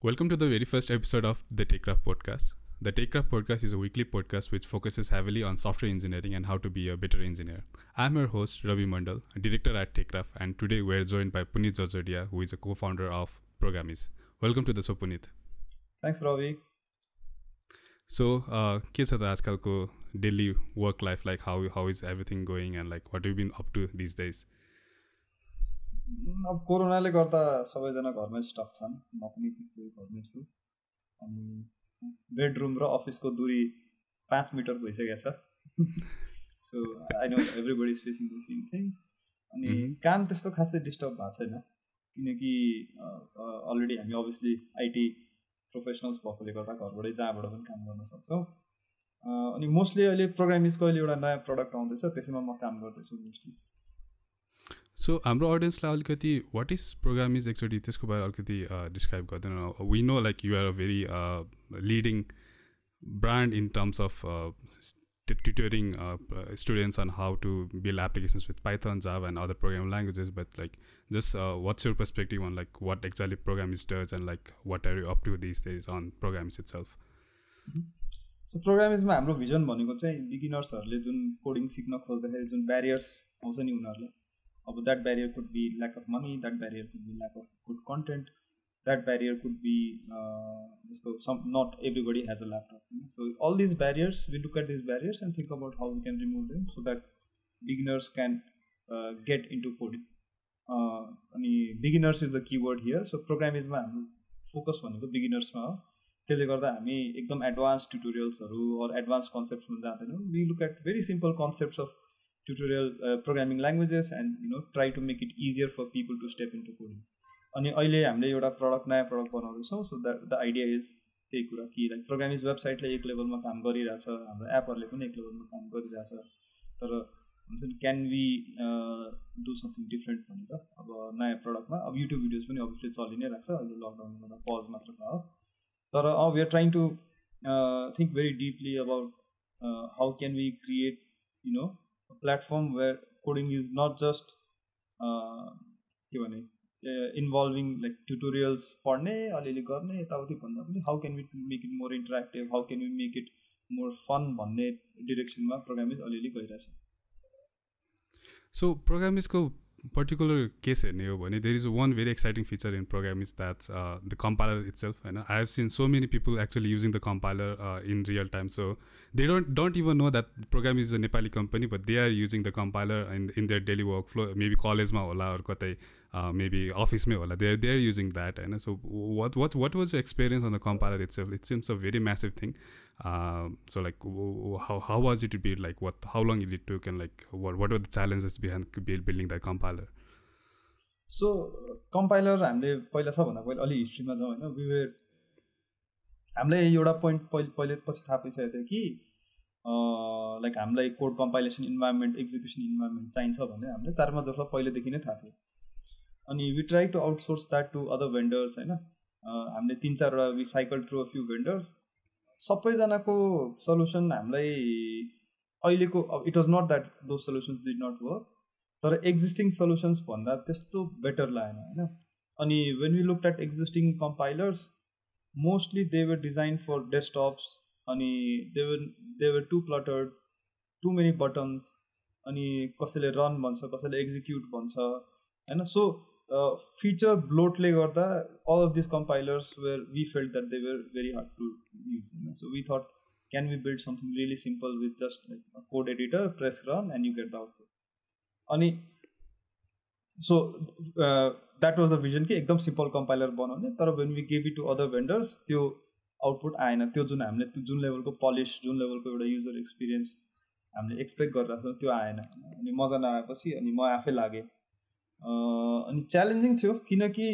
Welcome to the very first episode of the TechCraft podcast. The TechCraft podcast is a weekly podcast which focuses heavily on software engineering and how to be a better engineer. I'm your host, Ravi Mandal, director at TechCraft, and today we're joined by Puneet Jojodia, who is a co founder of Programmis. Welcome to the show, Puneet. Thanks, Ravi. So, uh, के छ त आजकलको daily work life like how how is everything going and like what you been up to this days अब कोरोनाले गर्दा सबैजना घरमै stock छन्। म पनि त्यस्तै घरमै छु। अनि बेडरुम र अफिसको दुरी पाँच मिटर भइसकेको छ। So I know everybody is facing the same thing अनि काम त्यस्तो खासै डिस्टर्ब भएको छैन। किनकि अलरेडी हामी अभियसली आइटी प्रोफेसनल्स भएकोले गर्दा घरबाटै जहाँबाट पनि काम गर्न सक्छौँ। अनि मोस्टली अहिले प्रोग्रामिङ्सको अहिले एउटा नयाँ प्रडक्ट आउँदैछ त्यसैमा म काम गर्दैछु मोस्टली सो हाम्रो अडियन्सलाई अलिकति what is Programiz actually त्यसको बारे अलिकति डिस्क्राइब गर्दैन। We know like you are a very leading brand in terms of tutoring students on how to build applications with Python Java and other program languages but like just what's your perspective on like what एक्जा Programiz does and like what are up to this is on program itself so programme इजमा हाम्रो vision भनेको चाहिँ बिगिनर्सहरूले जुन coding सिक्न खोज्दाखेरि जुन barriers आउँछ नि उनीहरूलाई। अब that barrier could be lack of money that barrier could be lack of good content that barrier could be जस्तो some not everybody has a laptop होइन so all this barriers we look at this barriers and think about how we can remove them so that beginners can get into coding अनि beginners is the keyword here so प्रोग्रामिजमा हाम्रो focus भनेको बिगिनर्समा हो त्यसले गर्दा हामी एकदम advance ट्युटोरियल्सहरू अरू एडभान्स कन्सेप्ट्समा जाँदैनौँ we look at very simple concepts of tutorial uh, programming languages and you know try to make it easier for people to step into coding. अनि अहिले हामीले एउटा प्रडक्ट नयाँ product बनाउँदैछौँ so that the idea is त्यही कुरा कि like प्रोग्रामिज वेबसाइटले एक लेभलमा काम गरिरहेछ हाम्रो एपहरूले पनि एक लेभलमा काम गरिरहेछ तर हुन्छ नि can we do something different भनेर अब नयाँ प्रडक्टमा अब युट्युब भिडियोज पनि अभियसली चलि नै रहेछ अहिले लकडाउनले गर्दा पज मात्र भयो। तर अब we are trying to think very deeply about how can we create you know platform where coding is not just के भने इन्भल्भिङ लाइक ट्युटोरियल्स पढ्ने अलिअलि गर्ने यताउति भन्दा पनि how can we make it more interactive how can we make it more fun भन्ने डिरेक्सनमा प्रोग्रामिज अलिअलि गइरहेछ सो प्रोग्रामिजको पर्टिकुलर केस हेर्ने हो भने there is one very exciting feature in Programiz that the compiler itself होइन I have seen so many people actually using the compiler in real time so they don't don't even know that Programiz a Nepali company but they are using the compiler in in their daily work flow maybe कलेजमा होला अरू कतै maybe अफिसमै होला they they are using that होइन so what what what was your experience on the compiler itself it seems a very massive thing like how, how was it to be like what how long did it took and like what what were the challenges behind building that compiler? So compiler हामीले पहिला सबभन्दा पहिला अलि हिस्ट्रीमा जाउँ होइन विवेर हामीलाई एउटा पोइन्ट पहिले पहिले पछि थाहा पाइसकेको थियो कि लाइक हामीलाई code compilation environment execution environment चाहिन्छ भने हामीले चार पाँच वर्ष पहिलेदेखि नै थाहा थियो। अनि we try to outsource that to other vendors होइन? हामीले तिन चारवटा we cycle through a few vendors सबैजनाको सल्युसन हामीलाई अहिलेको it was not that though solutions did not work तर एक्जिस्टिङ सल्युसन्स भन्दा त्यस्तो बेटर लागेन होइन? अनि when you look at existing compilers mostly they were design for desktops अनि they were they were too cluttered too many buttons अनि कसैले run भन्छ कसैले एक्जिक्युट भन्छ होइन? सो फिचर ब्लोटले गर्दा all of this compilers were we felt that they were very hard to use होइन so we thought can we build something really simple with just like code editor press run and you get the output अनि so that was the vision कि एकदम simple compiler बनाउने तर when we gave it to other vendors त्यो output आएन। त्यो जुन हामीले जुन लेभलको पलिस जुन लेभलको एउटा युजर एक्सपिरियन्स हामीले एक्सपेक्ट गरिरहेको थियौँ त्यो आएन। अनि मजा नआएपछि अनि म आफै लागेँ। अनि च्यालेन्जिङ थियो किनकि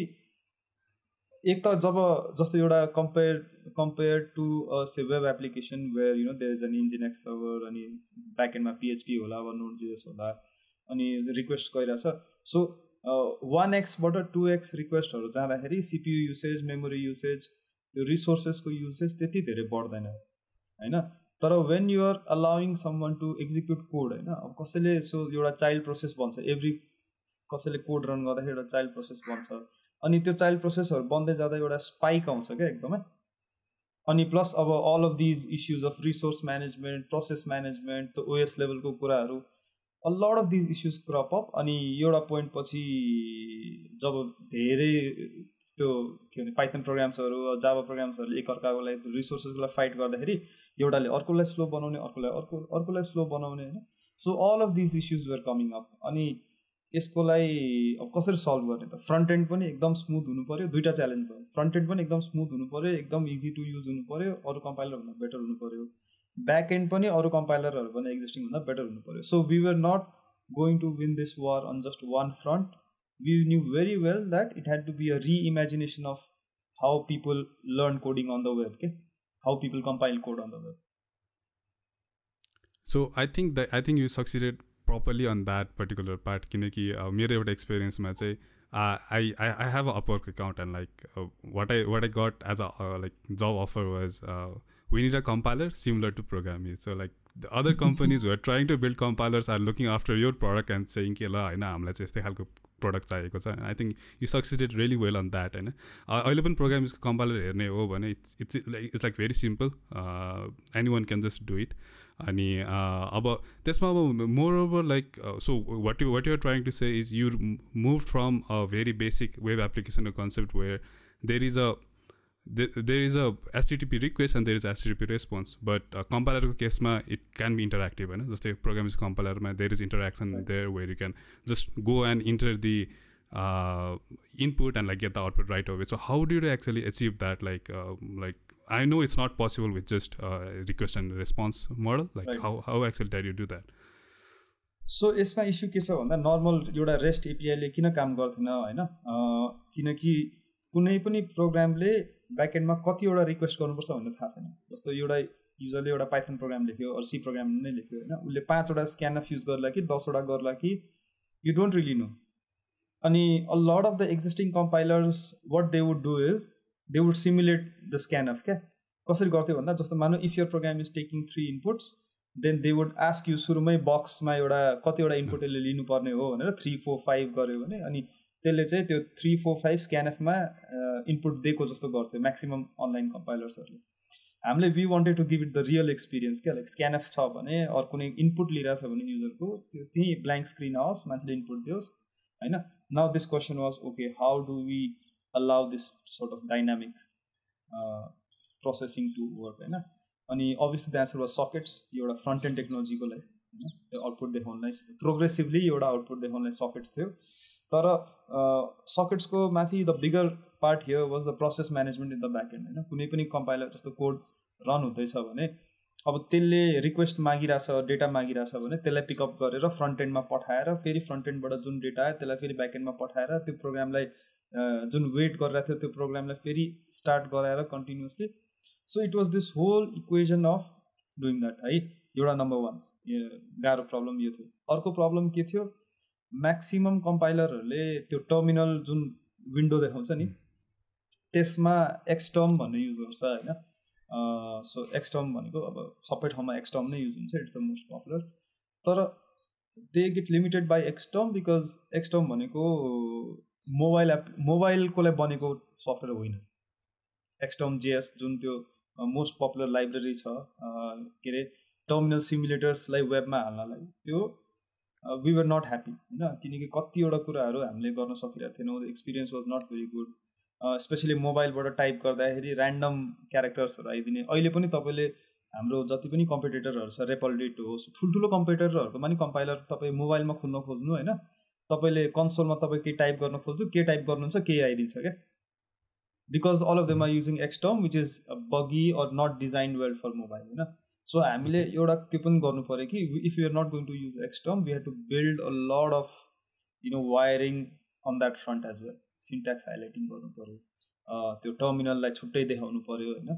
एक त जब जस्तो एउटा compare compare to say web application where you know there is an nginx server अनि ब्याकेन्डमा पिएचपी होला वा नोट जिएस होला अनि रिक्वेस्ट गइरहेछ सो वान एक्सबाट टु एक्स रिक्वेस्टहरू जाँदाखेरि सिपियु युसेज मेमोरी युसेज त्यो रिसोर्सेसको युसेज त्यति धेरै बढ्दैन होइन? तर when you're allowing someone to execute code होइन? अब कसैले सो एउटा चाइल्ड प्रोसेस भन्छ एभ्री कसैले कोड रन गर्दाखेरि एउटा चाइल्ड प्रोसेस भन्छ अनि त्यो चाइल्ड प्रोसेसहरू बन्दै जाँदा एउटा स्पाइक आउँछ क्या एकदमै। अनि प्लस अब all of these issues of resource management process management त्यो ओएस लेभलको कुराहरू lot of these issues crop up अनि एउटा पोइन्ट पछि जब धेरै त्यो के भने पाइथन प्रोग्राम्सहरू जावा प्रोग्राम्सहरूले एकअर्काको लागि रिसोर्सेसलाई फाइट गर्दाखेरि एउटाले अर्कोलाई स्लो बनाउने अर्कोलाई अर्को अर्कोलाई स्लो बनाउने होइन? So all of these issues were coming up अनि यसकोलाई अब कसरी सल्भ गर्ने त? फ्रन्ट एन्ड पनि एकदम स्मुथ हुनु पऱ्यो दुइटा च्यालेन्ज भयो। फ्रन्ट एन्ड पनि एकदम स्मुथ हुनु पऱ्यो एकदम इजी टु युज हुनु पऱ्यो अरू कम्पाइलरभन्दा बेटर हुनु पऱ्यो ब्याक एन्ड पनि अरू कम्पाइलरहरू पनि एक्जिस्टिङ भन्दा बेटर हुनु पऱ्यो so we were not going to win this war on just one front we knew very well that it had to be a reimagination of how people learn coding on the web के how people compile code on the web so I think I think you succeeded Properly on that particular part किनकि मेरो एउटा एक्सपिरियन्समा चाहिँ I I I have a Upwork account and like what I what I got as a like job offer was we need a compiler similar to programming. So like the other companies who are trying to build compilers are looking after your product and saying कि ल होइन हामीलाई चाहिँ यस्तै खालको product चाहिएको छ। I think you succeeded really well on that होइन? अहिले पनि प्रोग्रामिङ्सको कम्पाइलर हेर्ने हो भने it's it's like it's like very simple anyone can just do it अनि अब त्यसमा अब moreover like so what you what you're trying to say is you move from a very basic web application concept where there is a there is a HTTP request and there is HTTP response but कम्पाइलरको केसमा it can be interactive होइन जस्तै programming कम्पाइलरमा there is interaction there where you can just go and enter the input and like get the output right away so how do you actually achieve that like like I know it's not possible with just uh, request and response model. Like right. how how actually did you do that? So यसमा issue के छ भन्दा normal एउटा rest एपिआईले किन काम गर्थेन होइन किनकि कुनै पनि प्रोग्रामले ब्याकएन्डमा कतिवटा रिक्वेस्ट गर्नुपर्छ भन्ने थाहा छैन। जस्तो एउटा युजरले एउटा पाइथन प्रोग्राम लेख्यो अरू सी प्रोग्राम नै लेख्यो होइन। उसले पाँचवटा स्क्यानअफ युज गर्ला कि दसवटा गर्ला कि यु डोन्ट रिली नो अनि a lot of the existing compilers what they would do is they would simulate the scan of क्या कसरी गर्थ्यो भन्दा जस्तो मानौ if your program is taking three inputs then they would ask you सुरुमै बक्समा एउटा कतिवटा इनपुट यसले लिनुपर्ने हो भनेर थ्री फोर फाइभ गऱ्यो भने अनि त्यसले चाहिँ त्यो थ्री फोर फाइभ स्क्यानएफमा इनपुट दिएको जस्तो गर्थ्यो म्याक्सिमम् अनलाइन कम्पाइलर्सहरूले हामीले we wanted to give it the real experience क्या लाइक स्क्यानएफ छ भने अरू कुनै इनपुट लिइरहेछ भने युजरको त्यो त्यहीँ ब्ल्याङ्क स्क्रिन आओस् मान्छेले इनपुट दियोस् होइन? Now this question was okay how do we this sort of dynamic uh, processing to work होइन? अनि अभियसली एन्सर वा सकेट्स एउटा फ्रन्ट एन्ड टेक्नोलोजीको लागि होइन? आउटपुट देखाउनलाई प्रोग्रेसिभली एउटा आउटपुट देखाउनलाई सकेट्स थियो। तर सकेट्सको माथि the bigger part here was the process management in the back end होइन? कुनै पनि कम्पाइलर जस्तो कोड रन हुँदैछ भने अब त्यसले रिक्वेस्ट मागिरहेछ डेटा मागिरहेछ भने त्यसलाई पिकअप गरेर फ्रन्ट एन्डमा पठाएर फेरि फ्रन्ट एन्डबाट जुन डेटा आयो त्यसलाई फेरि ब्याक एन्डमा पठाएर त्यो प्रोग्रामलाई जुन वेट गरिरहेको थियो त्यो प्रोग्रामलाई फेरि स्टार्ट गराएर continuously so it was this whole equation of doing that है? एउटा नम्बर वान गाह्रो प्रब्लम यो थियो। अर्को प्रब्लम के थियो? म्याक्सिमम् कम्पाइलरहरूले त्यो टर्मिनल जुन विन्डो देखाउँछ नि त्यसमा एक्सटर्म भन्ने युज गर्छ होइन। सो एक्सटर्म भनेको अब सबै ठाउँमा एक्सटर्म नै युज हुन्छ इट्स द मोस्ट पपुलर तर they get limited by xterm because xterm भनेको मोबाइल एप मोबाइलकोलाई बनेको सफ्टवेयर होइन। एक्सटम जेएस जुन त्यो मोस्ट पपुलर लाइब्रेरी छ के अरे टर्मिनल सिमुलेटर्सलाई वेबमा हाल्नलाई त्यो वी वर नट ह्याप्पी होइन किनकि कतिवटा कुराहरू हामीले गर्न सकिरहेको थिएनौँ। Experience was not very good especially मोबाइलबाट टाइप गर्दाखेरि ऱ्यान्डम क्यारेक्टर्सहरू आइदिने। अहिले पनि तपाईँले हाम्रो जति पनि कम्पिटेटरहरू छ रेपल्डेट होस् ठुल्ठुलो कम्पिटेटरहरूको पनि कम्पाइलर तपाईँ मोबाइलमा खोल्न खोज्नु होइन? तपाईँले कन्सोलमा तपाईँ के टाइप गर्न खोज्छु के टाइप गर्नुहुन्छ केही आइदिन्छ क्या? Because all of them are using xterm which is buggy or not design well for mobile होइन सो हामीले एउटा त्यो पनि गर्नु पऱ्यो कि if you're not going to use xterm we have to build a lot of you know wiring on that front as well syntax highlighting गर्नु पऱ्यो त्यो टर्मिनललाई छुट्टै देखाउनु पऱ्यो होइन?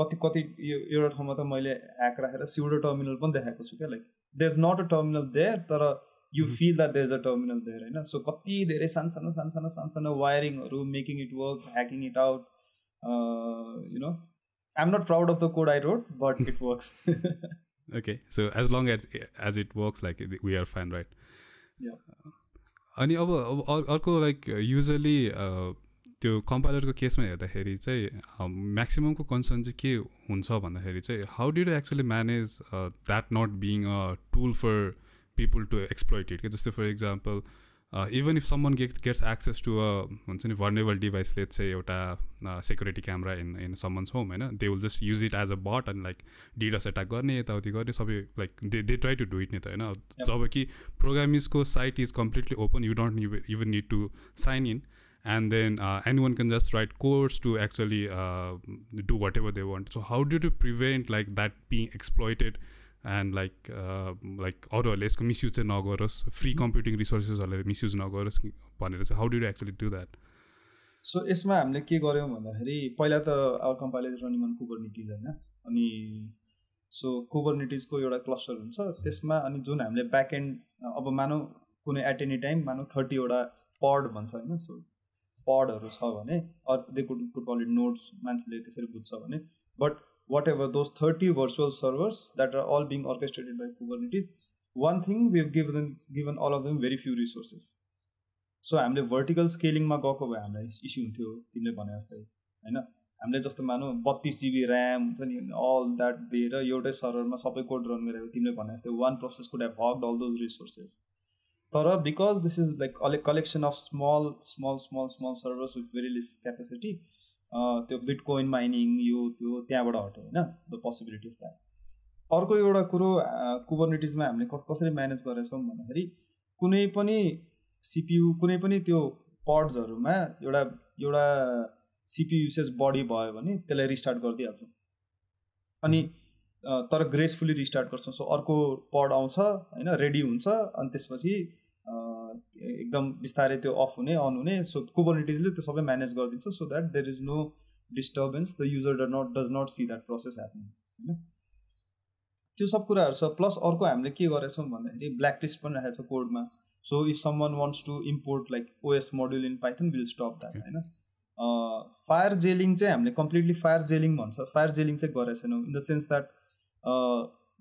कति कति यो एउटा ठाउँमा त मैले ह्याक राखेर सिउडो टर्मिनल पनि देखाएको छु क्या like they is not a terminal there तर you feel that there is a terminal there होइन? सो कति धेरै सानसानो सानसानो सानसानो वायरिङहरू making it work hacking it out you know I am not proud of the code I wrote but it works okay so as long as as it works like we are fine right yeah अनि अब अब अर्को like usually त्यो कम्पाइलरको केसमा हेर्दाखेरि चाहिँ म्याक्सिममको concern चाहिँ के हुन्छ भन्दाखेरि चाहिँ how did actually manage that not being a tool for people to exploit it के जस्तै for example even if someone get gets access to a हुन्छ नि भर्नेबल डिभाइसले चाहिँ एउटा security camera in in someone's home होइन they will just use it as a but अनि like DDoS attack गर्ने यताउति गर्ने सबै like they they try to do it नि त होइन जब कि प्रोग्रामिजको site is completely open you don't even need to sign in and then uh, anyone can just write codes to actually uh, do whatever they want so how did you prevent like that being exploited and like like अरूहरूले यसको misuse चाहिँ नगरोस्। Free computing रिसोर्सेसहरूले misuse नगरोस् भनेर चाहिँ how do actually do that so यसमा हामीले के गऱ्यौँ भन्दाखेरि पहिला त our compilers running on Kubernetes होइन? अनि सो कुबरनिटिजको एउटा क्लस्टर हुन्छ। त्यसमा अनि जुन हामीले ब्याक एन्ड अब मानौँ कुनै एट एनी टाइम मानौँ थर्टीवटा पड भन्छ होइन? सो पडहरू छ भने they could could call it notes मान्छेले त्यसरी बुझ्छ भने। But whatever those 30 virtual servers that are all being orchestrated by Kubernetes, one thing we've given given all of them very few resources. So हामीले vertical स्केलिङमा गएको भए हामीलाई issue हुन्थ्यो तिमीले भने जस्तै होइन हामीले जस्तो मानौँ बत्तिस जिबी ऱ्याम हुन्छ नि अल द्याट दिएर एउटै सर्भरमा सबै कोड रन गरेर तिमीले भने जस्तै one process could have hogged all those resources तर because this is like collection of small small small small servers with very less capacity त्यो बिटकोइन माइनिङ यो त्यो त्यहाँबाट हट्यो होइन? द पोसिबिलिटी अफ द्याट अर्को एउटा कुरो कुबरनेटिजमा हामीले कसरी म्यानेज गरेछौँ भन्दाखेरि कुनै पनि सिपियु कुनै पनि त्यो पड्सहरूमा एउटा एउटा सिपियु युसेज बढी भयो भने त्यसलाई रिस्टार्ट गरिदिइहाल्छौँ। अनि तर ग्रेसफुली रिस्टार्ट गर्छौँ। सो अर्को पड आउँछ होइन? रेडी हुन्छ अनि त्यसपछि एकदम बिस्तारै त्यो अफ हुने अन हुने सो कुबरनिटिजले त्यो सबै म्यानेज गरिदिन्छ so that there is no disturbance the user do not does not see that process happening होइन? त्यो सब कुराहरू छ प्लस अर्को हामीले के गरेछौँ भन्दाखेरि ब्ल्याक लिस्ट पनि राखेको छ कोडमा so if someone wants to import like OS module in Python will stop that होइन? फायर जेलिङ चाहिँ हामीले कम्प्लिटली फायर जेलिङ भन्छ फायर जेलिङ चाहिँ गरेको छैनौँ in the sense that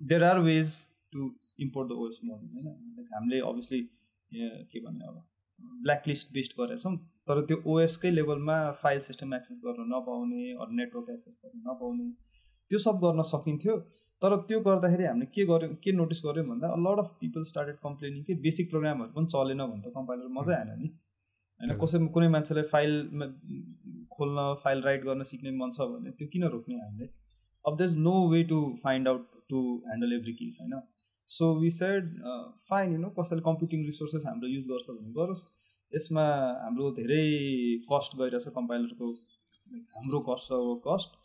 there are ways to import the OS module होइन? Like हामीले obviously के भन्ने अब ब्ल्याकलिस्ट बेस्ड गरेछौँ तर त्यो ओएसकै लेभलमा फाइल सिस्टम एक्सेस गर्न नपाउने अरू नेटवर्क एक्सेस गर्न नपाउने त्यो सब गर्न सकिन्थ्यो। तर त्यो गर्दाखेरि हामीले के गर्यो के नोटिस गऱ्यौँ भन्दा lot of people started complaining कि बेसिक प्रोग्रामहरू पनि चलेन भने त कम्पाइलर मजै आएन नि। होइन कसै कुनै मान्छेलाई फाइल खोल्न फाइल राइट गर्न सिक्ने मन छ भने त्यो किन रोक्ने हामीले? अब there's no way to find out to handle every case होइन? So we said fine you know कसैले कम्प्युटिङ रिसोर्सेस हाम्रो युज गर्छ भने गरोस्। यसमा हाम्रो धेरै कस्ट गइरहेछ कम्पाइलरको हाम्रो कस्ट छ कस्ट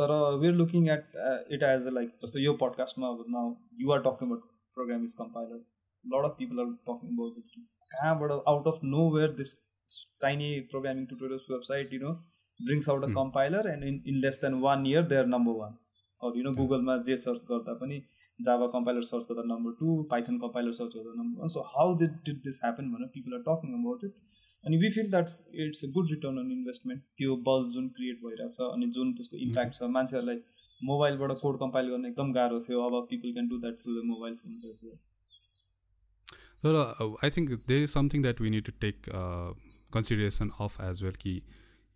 तर we are looking at it as a like जस्तो यो पडकास्टमा अब न you're talking about program is compiler lot of people are talking about कहाँबाट out of nowhere this tiny programming tutorials website you know brings out a compiler and in in less than one year they are number one अरू you know गुगलमा जे search गर्दा पनि Java compiler search गर्दा number two Python compiler search गर्दा number one so how did did this happen भनेर people are talking about it अनि we feel that's it's a good return on investment त्यो buzz जुन create भइरहेछ अनि जुन त्यसको इम्प्याक्ट छ मान्छेहरूलाई मोबाइलबाट कोड कम्पाइल गर्न एकदम गाह्रो थियो। अब people can do that through the mobile phones as well तर I think there is something that we need to take consideration of as well कि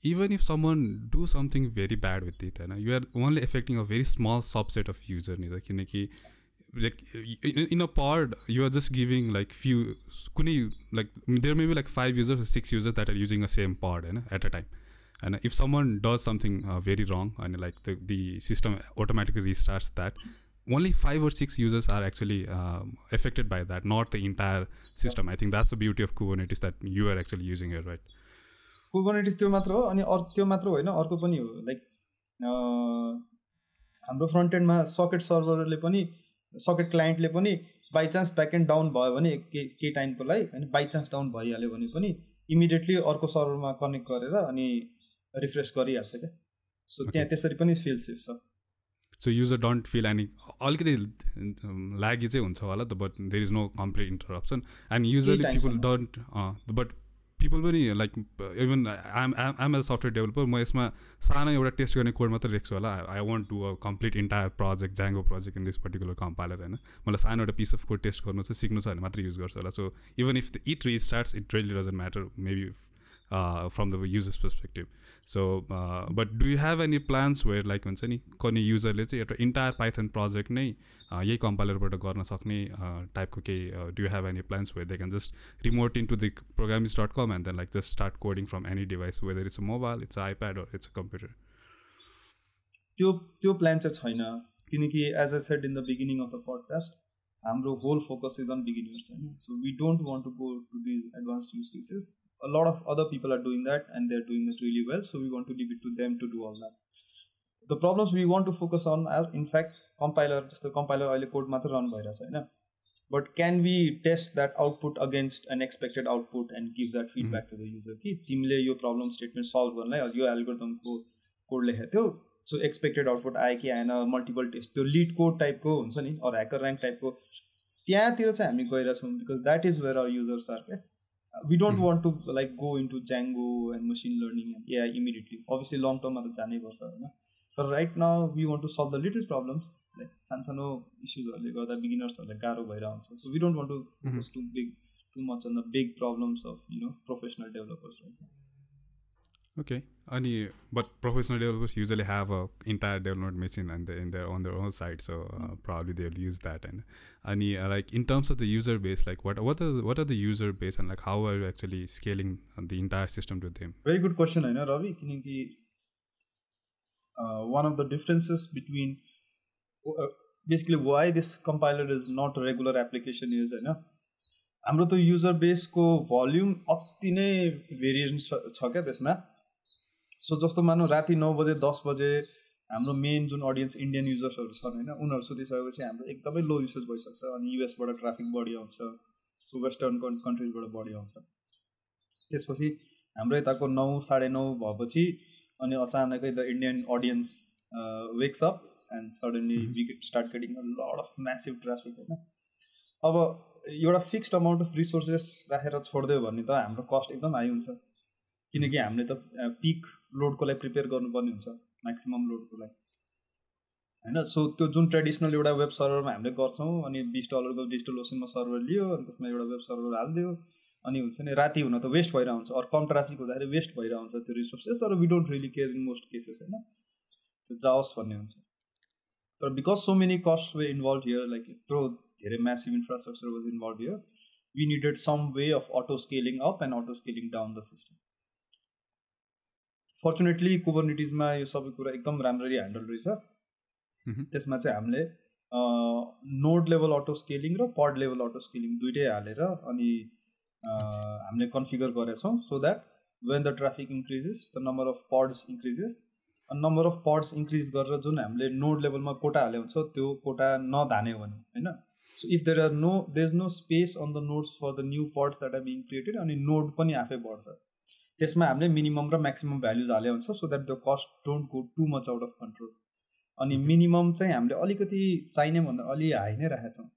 even if someone do something very bad with it होइन you are only affecting a very small subset of user नि त किनकि like in a pod you are just giving like few कुनै like there may be like five users or six users that are using a same pod होइन at a time and if someone does something uh, very wrong and like the, system automatically restarts that only five or six users are actually um, affected by that not the entire system i think that's the beauty of kubernetes that you are actually using here right Kubernetes त्यो मात्र हो अनि अर्को त्यो मात्र होइन अर्को पनि हो लाइक हाम्रो फ्रन्ट एन्डमा सकेट सर्भरले पनि सकेट क्लाइन्टले पनि by chance back end down भयो भने के केही टाइमको लागि होइन बाई चान्स डाउन भइहाल्यो भने पनि इमिडिएटली अर्को सर्भरमा कनेक्ट गरेर अनि रिफ्रेस गरिहाल्छ क्या। सो त्यहाँ त्यसरी पनि फिल सेफ छ। So user don't feel any अलिकति लागि चाहिँ हुन्छ होला त but there is no complete interruption and usually people don't but people पनि like even I'm I'm as software developer म यसमा सानो एउटा टेस्ट गर्ने कोड मात्रै लेख्छु होला। I want to a complete entire project Django project in this particular compiler होइन? मलाई सानो एउटा पिस अफ कोड टेस्ट गर्नु चाहिँ सिक्नु छ भने मात्रै युज गर्छु होला। So even if it restarts it really doesn't matter maybe from the user's perspective so but do you have any plans where like हुन्छ नि कुनै युजरले चाहिँ एउटा इन्टायर पाइथन प्रोजेक्ट नै यही कम्पाइलरबाट गर्न सक्ने टाइपको केही do you have any plans where they can just remote into the Programiz dot com and then like just start coding from any device whether it's a mobile it's iPad or it's a computer त्यो त्यो plan चाहिँ छैन किनकि as I said in the beginning of the podcast हाम्रो whole focus is on beginners होइन so we don't want to go to these advance use cases a lot of other people are doing that and they're doing it really well so we want to leave it to them to do all that the problems we want to focus on are in fact compiler just the compiler अहिले code मात्र run भइरहेछ होइन but can we test that output against an expected output and give that feedback to the user कि तिमीले यो problem statement solve गर्नलाई यो एल्गोरिदमको code लेखेको थियो सो एक्सपेक्टेड आउटपुट आयो कि आएन मल्टिपल टेस्ट त्यो लिड कोड टाइपको हुन्छ नि अरू ह्याकर ऱ्याङ्क टाइपको त्यहाँतिर चाहिँ हामी गइरहेछौँ because that is where our users are क्या we don't hmm. want to like go into django and machine learning and ai immediately. Obviously long term at the but right now we want to solve the little problems like sansano issues or like other beginners or like garo by down so we don't want to hmm. focus too big too much on the big problems of you know professional developers right now. Okay, any but professional developers usually have a entire development machine and in their on their own side, so uh, mm-hmm. probably they'll use that. And any uh, like in terms of the user base, like what what are what are the user base and like how are you actually scaling the entire system to them? Very good question, I know Ravi. Uh, one of the differences between uh, basically why this compiler is not a regular application is होइन हाम्रो त user बेसको volume अति नै variation छ क्या त्यसमा so जस्तो मानौँ राति नौ बजे दस बजे हाम्रो मेन जुन अडियन्स इन्डियन युजर्सहरू छन् होइन उनीहरू सुतिसकेपछि हाम्रो एकदमै लो युसेज भइसक्छ अनि युएसबाट ट्राफिक बढी आउँछ सो वेस्टर्न कन्ट्रिजबाट बढी आउँछ। त्यसपछि हाम्रो यताको नौ साढे नौ भएपछि अनि अचानकै the Indian audience wakes up and suddenly we get start getting lot of massive traffic होइन। अब एउटा फिक्स्ड अमाउन्ट अफ रिसोर्सेस राखेर छोडिदियो भने त हाम्रो कस्ट एकदम हाई हुन्छ। किनकि हामीले त पिक लोडको लागि प्रिपेयर गर्नुपर्ने हुन्छ म्याक्सिमम् लोडको लागि। होइन? सो त्यो जुन ट्रेडिसनल एउटा वेब सर्भरमा हामीले गर्छौँ अनि बिस डलरको डिजिटल ओसनमा सर्भर लियो अनि त्यसमा एउटा वेब सर्भर हालिदियो अनि हुन्छ नि राति हुन त वेस्ट भइरहेको हुन्छ अरू कम ट्राफिक हुँदाखेरि वेस्ट भइरहेको हुन्छ त्यो रिसोर्सेस तर we don't really care in most cases होइन? त्यो जाओस् भन्ने हुन्छ। तर because so many cost we involve here like यत्रो धेरै massive infrastructure was involve here we needed some way of auto scaling up and auto scaling down the system fortunately कुबरनिटिजमा यो सबै कुरा एकदम राम्ररी ह्यान्डल रहेछ। त्यसमा चाहिँ हामीले नोड लेभल अटो स्केलिङ र पड लेभल अटो स्केलिङ दुइटै हालेर अनि हामीले configure गरेछौँ so that when the traffic increases the number of pods increases अनि नम्बर अफ पड्स इन्क्रिज गरेर जुन हामीले नोड लेभलमा कोटा हाले हुन्छ त्यो कोटा नधान्यो भने होइन? So if there are no there is no space on the nodes for the new pods that are being created अनि नोड पनि आफै बढ्छ। त्यसमा हामीले मिनिमम र म्याक्सिमम भ्याल्युज हाले हुन्छ so that the cost don't go too much out of control अनि मिनिमम चाहिँ हामीले अलिकति चाहिने भन्दा अलि हाई नै राखेका छौँ।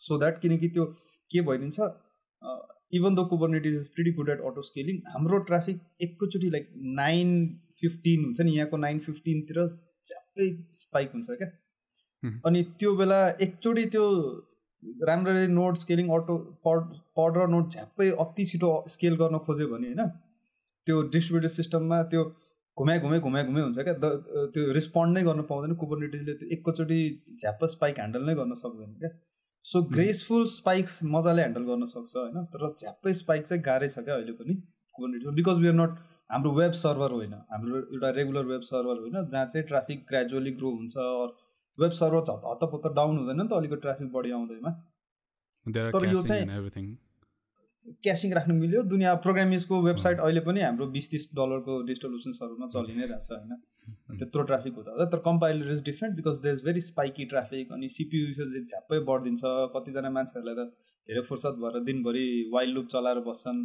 सो द्याट किनकि त्यो के भइदिन्छ even the Kubernetes is pretty good at auto scaling हाम्रो ट्राफिक एकैचोटि लाइक नाइन फिफ्टिन हुन्छ नि यहाँको नाइन फिफ्टिनतिर च्याप्पै स्पाइक हुन्छ क्या। अनि त्यो बेला एकचोटि त्यो राम्ररी node scaling auto pod pod र नोट झ्याप्पै अति छिटो स्केल गर्न खोज्यो भने होइन त्यो डिस्ट्रिब्युटेड सिस्टममा त्यो घुमाइ घुमाइ घुमाइ घुमाइ हुन्छ क्या। त्यो रिस्पोन्ड नै गर्न पाउँदैन। कुबरनेटिजले त्यो एकैचोटि झ्याप्प स्पाइक ह्यान्डल नै गर्न सक्दैन क्या। सो ग्रेसफुल स्पाइक्स मजाले ह्यान्डल गर्न सक्छ होइन तर झ्याप्पै स्पाइक चाहिँ गाह्रै छ क्या अहिले पनि Kubernetes because we are not हाम्रो वेब सर्भर होइन हाम्रो एउटा रेगुलर वेब सर्भर होइन जहाँ चाहिँ ट्राफिक ग्रेजुअली ग्रो हुन्छ वेब सर्भर हतपत्त डाउन हुँदैन नि त अलिकति ट्राफिक बढी आउँदैमा। तर यो चाहिँ क्यासिङ राख्नु मिल्यो। दुनियाँ प्रोग्रामिङ्सको वेबसाइट अहिले पनि हाम्रो बिस तिस डलरको सर्भरमा चलि नै रहेछ होइन? त्यत्रो ट्राफिक हुँदा तर compiler is different because they is very spiky traffic अनि सिपियु युसेज झ्याप्पै बढिदिन्छ। कतिजना मान्छेहरूलाई त धेरै फुर्सद भएर दिनभरि वाइल्ड लुप चलाएर बस्छन्।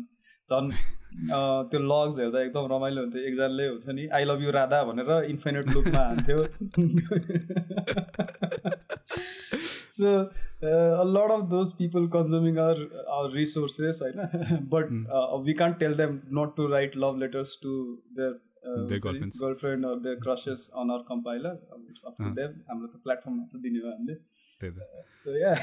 झन् त्यो लग्स हेर्दा एकदम रमाइलो हुन्थ्यो। एकजनाले हुन्छ नि आई लभ यु राधा भनेर इन्फिनेट लुकमा हान्थ्यो। So lot of those people consuming our our resources होइन? But we can't tell them not to write love letters to their girlfriend or their crushes on our compiler सब देब हाम्रो त प्लेटफर्ममा त दिने हो हामीले so yeah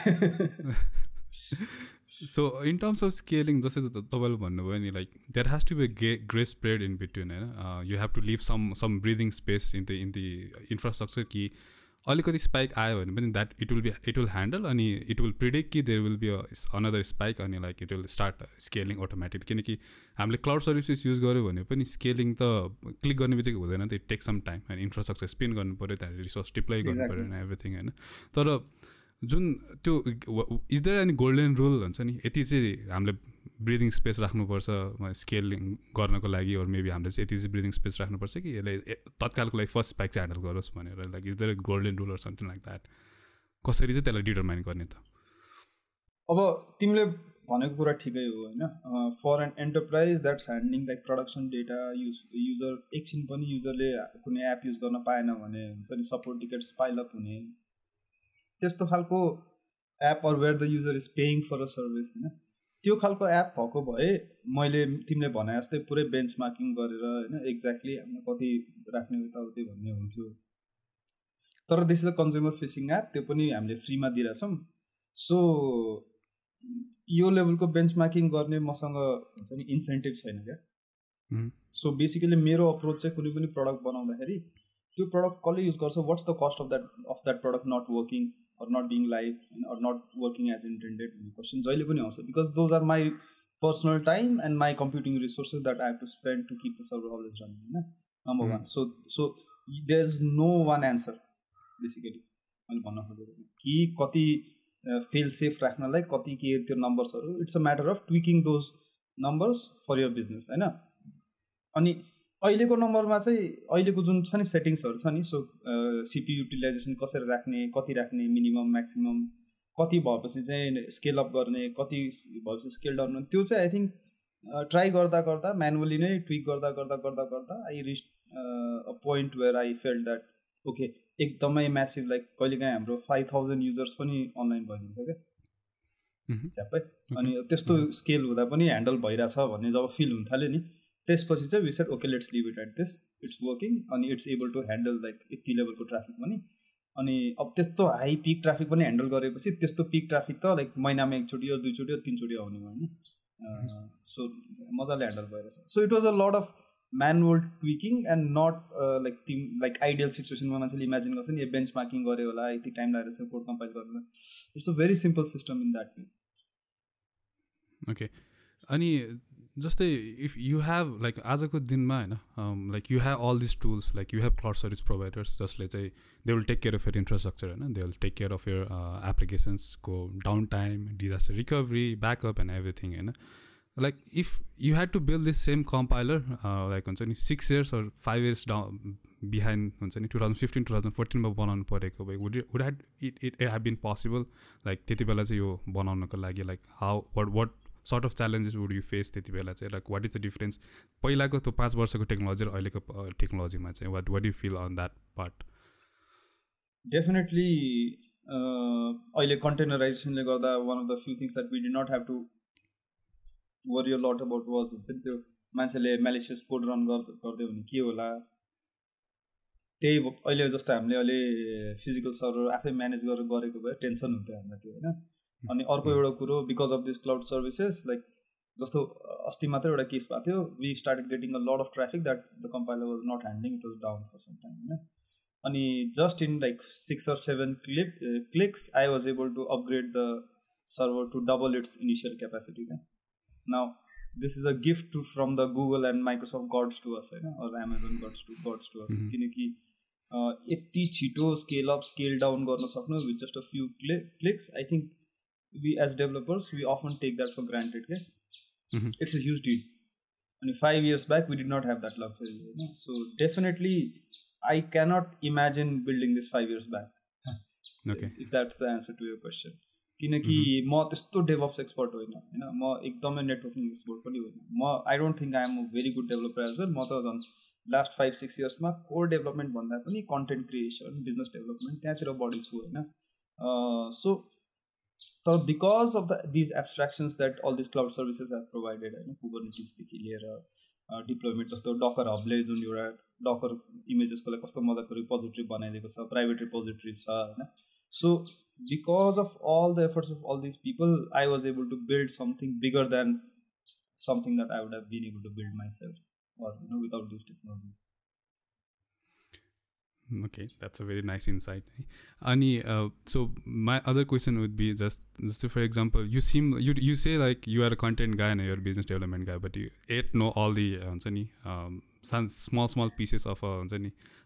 so in terms of scaling जस्तै त तपाईँले भन्नुभयो नि like there has to be gay grey spread in between होइन you have to leave some some breathing space in the in the infrastructure कि अलिकति स्पाइक आयो भने पनि that it will be it will handle अनि it will predict कि there will be another spike अनि like it will start scaling automatic किनकि हामीले क्लाउड सर्भिसेस युज गऱ्यो भने पनि स्केलिङ त क्लिक गर्ने बित्तिकै हुँदैन त इट टेक सम टाइम होइन इन्फ्रास्ट्रक्चर स्पिन गर्नु पऱ्यो त्यहाँदेखि रिसोर्स डिप्लोय. पऱ्यो होइन एभ्रिथिङ होइन तर जुन त्यो is there any golden rule हुन्छ नि? यति चाहिँ हामीले ब्रिदिङ स्पेस राख्नुपर्छ स्केलिङ गर्नको लागि अरू मेबी हामीले चाहिँ यति चाहिँ ब्रिदिङ स्पेस राख्नुपर्छ कि यसले ए- तत्कालको लागि फर्स्ट स्पाइक चाहिँ ह्यान्डल गरोस् भनेर like is there golden rule something like that कसरी चाहिँ त्यसलाई डिटरमाइन गर्ने त? अब तिमीले भनेको कुरा ठिकै हो होइन? For an enterprise that's handling like production data use user एकछिन पनि युजरले कुनै एप युज गर्न पाएन भने हुन्छ नि सपोर्ट टिकट्स पाइलअप हुने। त्यस्तो खालको app or where the user is paying for a service होइन? त्यो खालको एप भएको भए मैले तिमीले भने जस्तै पुरै बेन्च मार्किङ गरेर होइन एक्ज्याक्टली हामीले कति राख्ने यताउति भन्ने हुन्थ्यो। तर this is a consumer facing app त्यो पनि हामीले फ्रीमा दिइरहेछौँ। सो यो लेभलको बेन्च मार्किङ गर्ने मसँग हुन्छ नि इन्सेन्टिभ छैन क्या. सो बेसिकली मेरो अप्रोच चाहिँ कुनै पनि प्रडक्ट बनाउँदाखेरि त्यो प्रडक्ट कसले युज गर्छ what's the cost of that of that product not working or not being live होइन or not working as intended भन्ने क्वेसन जहिले पनि आउँछ। Because those are my personal time and my computing resources that I have to spend to keep the server always running होइन number one so so there is no one answer basically मैले भन्न खोजेको कि कति fail safe राख्नलाई कति के त्यो नम्बर्सहरू it's a matter of tweaking those numbers for your business होइन? अनि अहिलेको नम्बरमा चाहिँ अहिलेको जुन छ नि सेटिङ्सहरू छ नि सो सिपी युटिलाइजेसन कसरी राख्ने कति राख्ने मिनिमम म्याक्सिमम कति भएपछि चाहिँ स्केल अप गर्ने कति भएपछि स्केल डाउन गर्ने त्यो चाहिँ आई थिङ्क ट्राई गर्दा गर्दा म्यानुअली नै ट्विक गर्दा गर्दा गर्दा गर्दा I reach a point where I feel that okay एकदमै म्यासिभ लाइक कहिलेकाहीँ हाम्रो फाइभ थाउजन्ड युजर्स पनि अनलाइन भइदिन्छ क्या. झ्याप्पै अनि त्यस्तो स्केल हुँदा पनि ह्यान्डल भइरहेछ भन्ने जब फिल हुन थाल्यो नि त्यसपछि चाहिँ we said okay let's leave it at this it's working अनि it's able to handle like यति लेभलको ट्राफिक पनि अनि अब त्यस्तो हाई पिक ट्राफिक पनि ह्यान्डल गरेपछि त्यस्तो पिक ट्राफिक त लाइक महिनामा एकचोटि या दुईचोटि या तिनचोटि आउने होइन। सो मजाले ह्यान्डल भइरहेछ। So it was a lot of manual tweaking and not like तिम लाइक आइडियल सिचुएसनमा मान्छेले इमेजिन गर्छ नि बेन्च मार्किङ गऱ्यो होला यति टाइम लागेको छ कोड कम्पाइल गर्नु it's a very simple system in that way okay अनि जस्तै इफ यु हेभ लाइक आजको दिनमा होइन like you have all this tools like you have cloud service providers जसले चाहिँ they will take care of your infrastructure होइन they will take care of your एप्लिकेसन्सको downtime disaster recovery backup and everything होइन like if you had to build this same compiler like हुन्छ नि six years or five years down behind हुन्छ नि two thousand fifteen two thousand फोर्टिनमा बनाउनु परेको भए would would had it it have been possible like त्यति बेला चाहिँ यो बनाउनको लागि like how what what sort of challenges would you face त्यति बेला चाहिँ? Like what is the difference पहिलाको त्यो पाँच वर्षको टेक्नोलोजी र अहिलेको टेक्नोलोजीमा चाहिँ what what you feel on that part definitely अहिले कन्टेनराइजेसनले गर्दा one of the few things that we did not have to worry lot about was हुन्छ नि त्यो मान्छेले म्यालेसियस कोड रन गरिदियो भने के होला? त्यही अहिले जस्तो हामीले अहिले फिजिकल सर्भर आफै म्यानेज गरेर गरेको भए टेन्सन हुन्थ्यो हामीलाई त्यो होइन? अनि अर्को एउटा कुरो because of this cloud services like जस्तो अस्ति मात्रै एउटा केस भएको थियो we started getting a lot of traffic that the compiler was not handling it was down for some time होइन अनि just in like six or seven click clicks I was able to upgrade the server to double its initial capacity क्या now this is a gift to from the Google and Microsoft gods to us होइन or Amazon gods to gods to us Mhm. किनकि a, यति छिटो scale up scale down गर्न सक्नु with just a few clicks I think We as developers we often take that for granted क्या Mhm. It's a huge deal अनि five years back we did not have that luxury होइन so definitely I cannot imagine building this five years back okay if that's the answer to your question किनकि म त्यस्तो develops expert होइन होइन म एकदमै networking expert पनि होइन म I don't think I am a very good developer as well म त झन् लास्ट फाइभ सिक्स इयर्समा कोर डेभलपमेन्ट भन्दा पनि कन्टेन्ट क्रिएसन बिजनेस डेभलपमेन्ट त्यहाँतिर बढी छु होइन सो तर because of the these abstractions that all this cloud services have provided होइन कुबरनिटिजदेखि लिएर डिप्लोइमेन्ट जस्तो डकर हबले जुन एउटा डकर इमेजेसको लागि कस्तो मजाको रिपोजिटरी बनाइदिएको छ प्राइभेट रिपोजिटरी छ होइन so because of all the efforts of all this people I was able to build something bigger than something that I would have been able to build myself or you know without these technologies. Okay, that's a very nice insight. Ani, uh, so my other question would be just, just for example, you seem you you say like you are a content guy and you're a business development guy, but you yet know all the uh, um, some small small pieces of uh,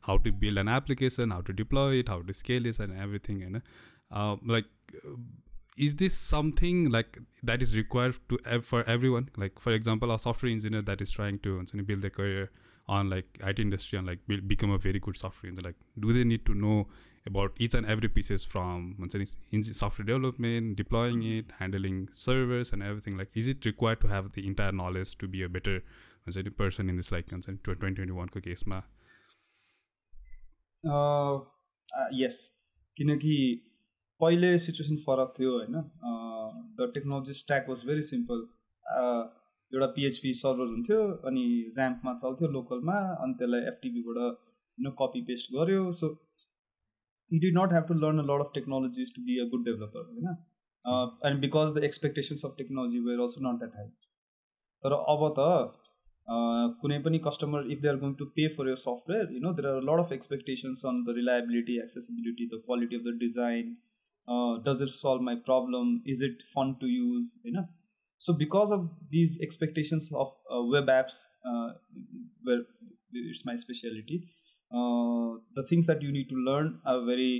how to build an application, how to deploy it, how to scale it, and everything. Know, uh, like is this something like that is required to for everyone like for example a software engineer that is trying to build their career on like IT industry and like build, become a very good software engineer like do they need to know about each and every pieces from software development deploying it handling servers and everything like is it required to have the entire knowledge to be a better person in this like 2021 case ma uh, uh, yes किनकि पहिले situation फरक थियो होइन the technology stack was very simple एउटा PHP server हुन्थ्यो अनि ज्याम्पमा चल्थ्यो लोकलमा अनि त्यसलाई एफटिपीबाट होइन कपी पेस्ट गऱ्यो so you did not have to learn a lot of technologies to be a good developer होइन and because the expectations of technology were also not that high तर अब त कुनै पनि customer if they are going to pay for your software you know there are lot of expectations on the reliability accessibility the quality of the design uh, does it solve my problem is it fun to use you know so because of these expectations of uh, web apps uh, where it's my specialty uh, the things that you need to learn are very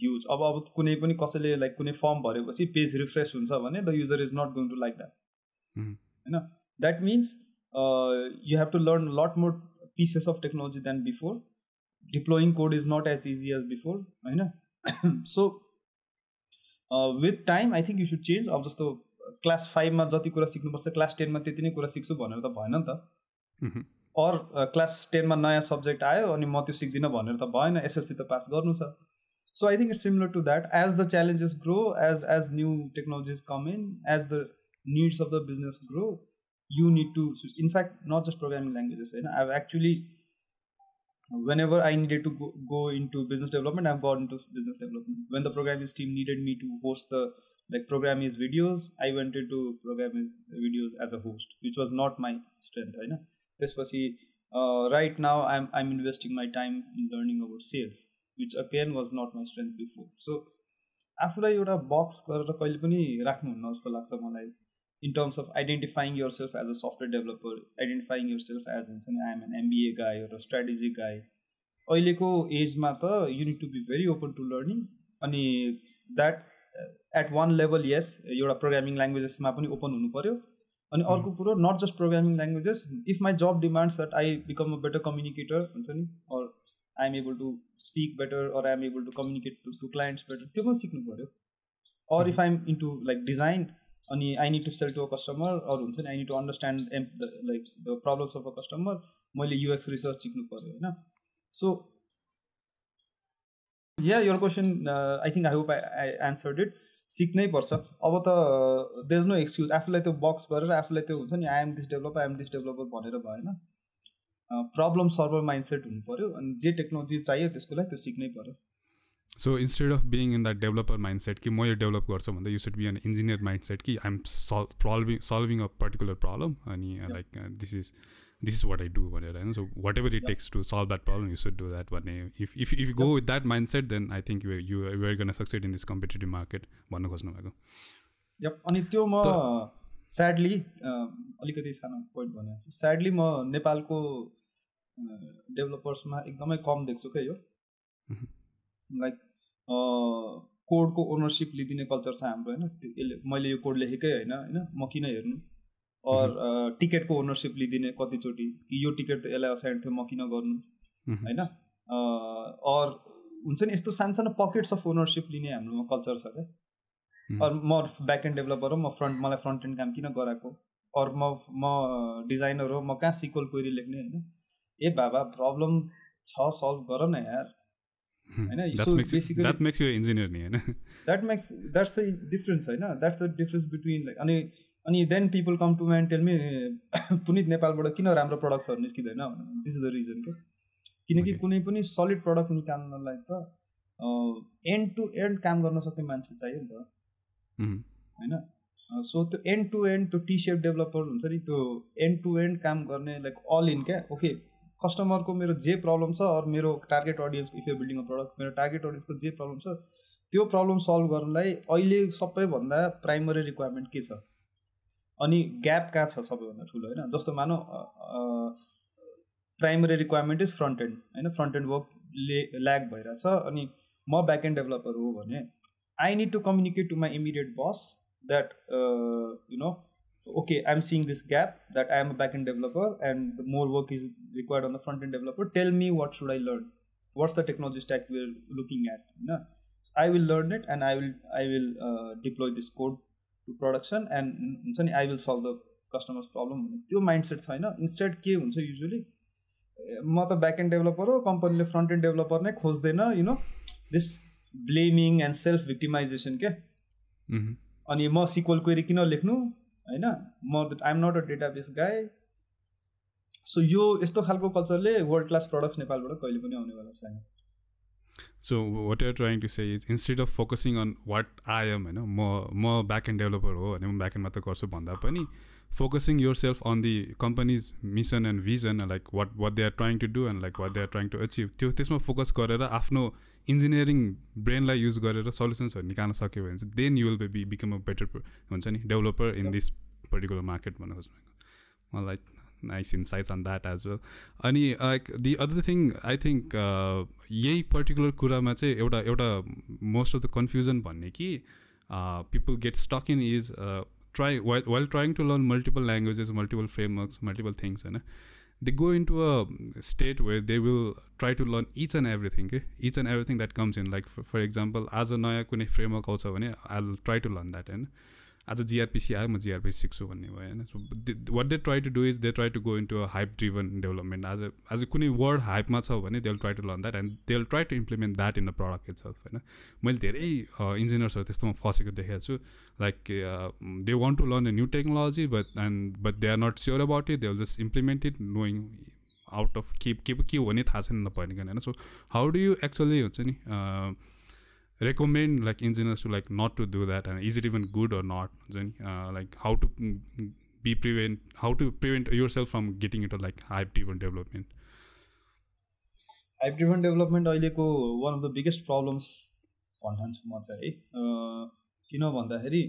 huge अब अब कुनै पनि कसैले like कुनै form भरेपछि page refresh हुन्छ भने the user is not going to like that होइन that means you have to learn lot more pieces of technology than before deploying code is not as easy as before होइन so with time I think you should change अब जस्तो class फाइभमा जति कुरा सिक्नुपर्छ class टेनमा त्यति नै कुरा सिक्छु भनेर त भएन नि त अर क्लास टेनमा नयाँ सब्जेक्ट आयो अनि म त्यो सिक्दिनँ भनेर त भएन एसएलसी त पास गर्नु छ so I think it's similar to that as the challenges grow as as new technologies come in as the needs of the business grow you need to in fact not just programming languages होइन I have actually whenever I needed to go, go into business development, I've gone into business development. When the programming team needed me to host the like programming videos, I went into programming videos as a host, which was not my strength. Know. त्यसपछि right now I'm I'm investing my time in learning about sales, which again was not my strength before. So आफूलाई एउटा box गरेर कहिले पनि राख्नुहुन्न जस्तो लाग्छ मलाई in terms of identifying yourself as a software developer, identifying yourself as हुन्छ नि आइएम एन एमबिए गाई एउटा स्ट्राटेजी गाई अहिलेको एजमा त you need to be very open to learning अनि द्याट एट वान लेभल यस एउटा प्रोग्रामिङ ल्याङ्ग्वेजेसमा पनि ओपन हुनु पऱ्यो अनि अर्को कुरो not just programming languages if my job demands that I become a better communicator हुन्छ नि or I am able to speak better or I am able to communicate to to clients better त्यो पनि सिक्नु पऱ्यो or if I'm into like design अनि I need to sell to a customer अरू हुन्छ नि I need to understand um like the problems of a customer मैले UX research सिक्नु पऱ्यो होइन? So yeah your question I think I hope I I answered it सिक्नै पर्छ। अब त देज नो एक्सक्युज आफूलाई त्यो बक्स गरेर आफूलाई त्यो हुन्छ नि I'm this developer I'm this developer भनेर भएन। प्रब्लम सर्भर माइन्डसेट हुनु पऱ्यो अनि जे टेक्नोलोजी चाहियो त्यसको लागि त्यो सिक्नै पऱ्यो so instead of being in that developer mindset कि म यो डेभलप गर्छु भन्दा you should be an engineer mindset कि आइएम सल्भ प्रल्भिङ सल्भिङ अ पर्टिकुलर प्रब्लम अनि like this is this is what I do भनेर होइन so whatever it takes to solve that problem you should do that भन्ने if if if go with that mindset then I think you you you're gonna succeed in this competitive market भन्नु खोज्नु भएको अनि त्यो म sadly अलिकति सानो point भनेको छु स्याडली म नेपालको डेभलपर्समा एकदमै कम देख्छु क्या यो लाइक कोडको ओनरसिप लिइदिने कल्चर छ हाम्रो होइन मैले यो कोड लेखेकै होइन होइन म किन हेर्नु अर टिकटको ओनरसिप लिइदिने कतिचोटि कि यो टिकट यसलाई असाइड थियो म किन गर्नु? होइन अर हुन्छ नि यस्तो सानो सानो पकेट्स अफ ओनरसिप लिने हाम्रोमा कल्चर छ क्या। अरू म ब्याक एन्ड डेभलपर हो म फ्रन्ट मलाई फ्रन्ट एन्ड काम किन गराएको? अरू म म डिजाइनर हो म कहाँ सिक्वल क्वेरी लेख्ने होइन ए बाबा प्रब्लम छ सल्भ गर न यार। होइन द्याट्स द डिफरेन्स होइन that's the difference between like अनि अनि then people come to mine tell me Punit नेपालबाट किन राम्रो प्रडक्ट्सहरू निस्किँदैन? दिस इज द रिजन के? किनकि कुनै पनि सलिड प्रडक्ट निकाल्नलाई त एन्ड टु एन्ड काम गर्न सक्ने मान्छे चाहियो नि त। होइन? सो त्यो एन्ड टु एन्ड त्यो टी सेप डेभलपर हुन्छ नि त्यो एन्ड टु एन्ड काम गर्ने लाइक अल इन क्या? ओके कस्टमरको मेरो जे प्रब्लम छ अरू मेरो target अडियन्सको if you building a product मेरो टार्गेट अडियन्सको जे प्रब्लम छ त्यो प्रब्लम सल्भ गर्नलाई अहिले सबैभन्दा प्राइमरी रिक्वायरमेन्ट के छ? अनि ग्याप कहाँ छ सबैभन्दा ठुलो होइन जस्तो मानौ primary requirement is front end होइन फ्रन्ट एन्ड वर्क ले ल्याग भइरहेछ अनि म ब्याक एन्ड डेभलपर हो भने I need to communicate to my immediate boss that you know okay, I'm seeing this gap that I am a backend developer and more work is required on the front end developer. Tell me what should I learn? What's the technology stack we're looking at? You know, I will learn it and I will I will uh, deploy this code to production and I will solve the customer's problem. त्यो mindset छैन। Instead के हुन्छ usually म त back end developer हो कम्पनीले front end developer नै खोज्दैन you know this blaming and self victimization क्या अनि म सिक्वल क्वेरी किन लेख्नु? होइन? म I'm not a database guy so यो यस्तो खालको कल्चरले वर्ल्ड क्लास प्रडक्ट्स नेपालबाट कहिले पनि आउनेवाला छैन। So what are trying to say is instead of focusing on what I am होइन म म ब्याक एन्ड डेभलपर हो भने म ब्याक एन्ड मात्र गर्छु भन्दा पनि focusing yourself on the company's mission and vision like what what they are trying to do and like what they are trying to achieve त्यो त्यसमा फोकस गरेर आफ्नो इन्जिनियरिङ ब्रेनलाई युज गरेर सल्युसन्सहरू निकाल्न सक्यो भने चाहिँ then you will be become a better हुन्छ नि developer in this particular market भन्नु खोज्नु मलाई nice insights on that as well अनि like the other thing I think यही पर्टिकुलर कुरामा चाहिँ एउटा एउटा मोस्ट अफ द कन्फ्युजन भन्ने कि people get stuck in is try while while trying to learn multiple languages multiple frameworks multiple things होइन go into a state where they will try to learn each and everything okay? each and everything that comes in. Like for, for example as a naya कुनै framework आउँछ भने i'll try to learn that होइन आज जिआरपिसी आयो म जिआरपिसी सिक्छु भन्ने भयो होइन so what they try to do is they try to go into a hype driven development आज आज कुनै वर्ड हाइपमा छ भने they try to learn that and they try to implement that in the product itself होइन मैले धेरै इन्जिनियर्सहरू त्यस्तोमा फसेको देखेको छु like they want to learn a new technology but and but they are not sure about it they will just implement it knowing out of के के के हो भने थाहा छैन नभनिकन होइन so how do you actually हुन्छ नि recommend like engineers to like not to do that and is it even good or not uh, like how to be prevent how to prevent yourself from getting into like hype driven development hype driven development अहिलेको one of the biggest problems भन्ठान्छु म चाहिँ है किन भन्दाखेरि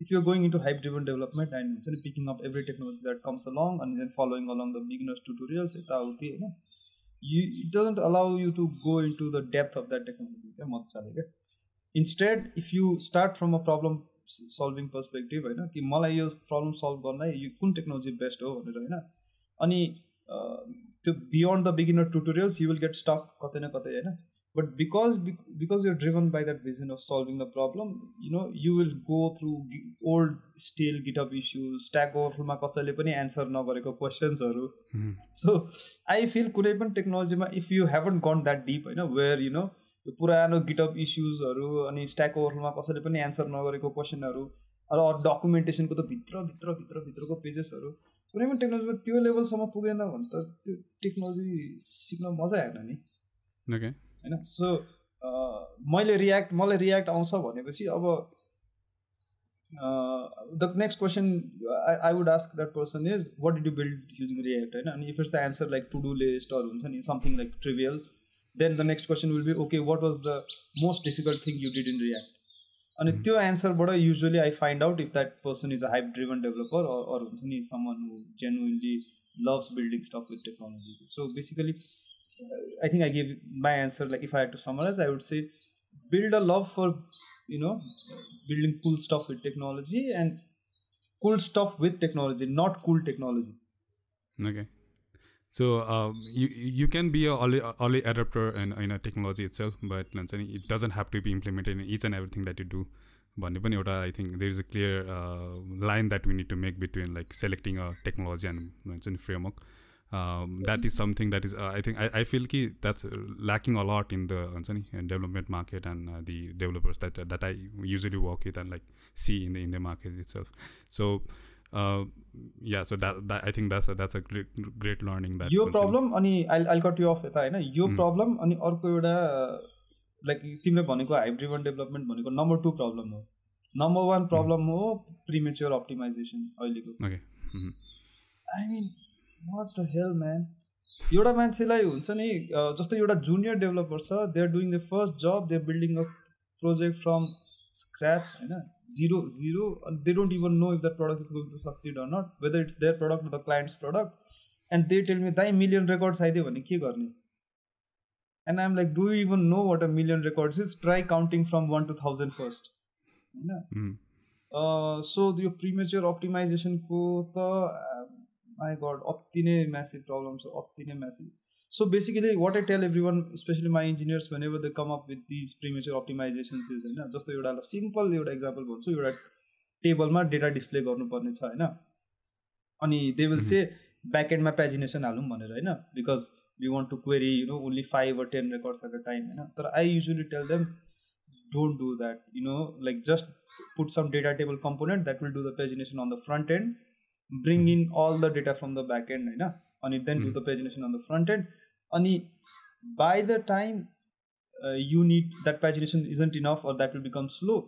if you're going into hype driven development and हुन्छ नि picking up every technology that comes along अनि then following along the beginners tutorials यताउति होइन You it doesn't allow you to go into the depth of that technology क्या instead if you start from a problem solving perspective होइन कि मलाई यो problem solve गर्न यो कुन टेक्नोलोजी बेस्ट हो भनेर होइन? अनि त्यो beyond the beginner tutorials you will get stuck कतै न कतै होइन? But because because you're driven by that vision of solving the problem you know you will go through old stale github issues stack overflowमा कसैले पनि answer नगरेको क्वेसन्सहरू so I feel कुनै पनि टेक्नोलोजीमा if you haven't gone that deep होइन where you know त्यो पुरानो गिटअप इस्युजहरू अनि स्ट्याक ओभरफ्लोमा कसैले पनि एन्सर नगरेको क्वेसनहरू र डकुमेन्टेसनको त भित्र भित्र भित्र भित्रको पेजेसहरू कुनै पनि टेक्नोलोजीमा त्यो लेभलसम्म पुगेन भने त त्यो टेक्नोलोजी सिक्न मजा आएन नि। होइन? सो मैले रियाक्ट मलाई रियाक्ट आउँछ भनेपछि अब the next question I would ask that person is what did you build using React होइन? अनि if it's the answer like to do लिस्टहरू हुन्छ नि something like trivial then the next question will be okay what was the most difficult thing you did in React अनि त्यो एन्सरबाट usually I find out if that person is a hype driven developer अरू हुन्छ नि someone who genuinely loves building stuff with technology so basically I think I gave my answer. Like if I had to summarize, I would say build a love for you know building cool stuff with technology and cool stuff with technology, not cool technology. Okay. So um, you you can be a early, early adapter in, in a technology itself, but it doesn't have to be implemented in each and everything that you do. भन्ने पनि एउटा I think there is a clear line that we need to make between like selecting a technology and हुन्छ नि framework That is something that is I think I I feel कि that's lacking a lot in the हुन्छ नि development market and the developers that that I usually work with and like see in the in the market itself so yeah so that I think that's that's a great great learning that यो problem अनि I I cut you off यता होइन यो problem hmm. अनि अर्को एउटा like तिमीले भनेको हाइब्रिड डेभलपमेन्ट भनेको नम्बर टू प्रब्लम हो नम्बर वान प्रब्लम हो प्रिमेच्योर अप्टिमाइजेसन अहिलेको I mean what the hell man एउटा मान्छेलाई हुन्छ नि जस्तो एउटा जुनियर डेभलपर छ they are doing the first job they are building a project from scratch होइन जिरो जिरो अनि they don't even know if that product is going to succeed or not whether it's their product the clients product and they tell me दाइ million records आइदियो भने के गर्ने and I'm like do even know what a million records is try counting from one two thousand first होइन so यो premature अप्टिमाइजेसनको त my God अति नै म्यासिभ प्रब्लम छ अति नै massive so basically what I tell everyone specially my engineers ever the come up with these premature optimizations is होइन जस्तो एउटा सिम्पल एउटा इक्जाम्पल भन्छु एउटा टेबलमा डेटा डिस्प्ले गर्नुपर्ने छ होइन? अनि दे विल से ब्याकएन्डमा पेजिनेसन हालौँ भनेर होइन? Because you want to query you know only five or ten records at a time होइन? तर I usually tell them don't do that you know like just put some data table component that will do the pagination on the front end bring in all the data from the back end होइन अनि then do the pagination on the front end अनि by the time uh, you need that pagination isn't enough or that will become slow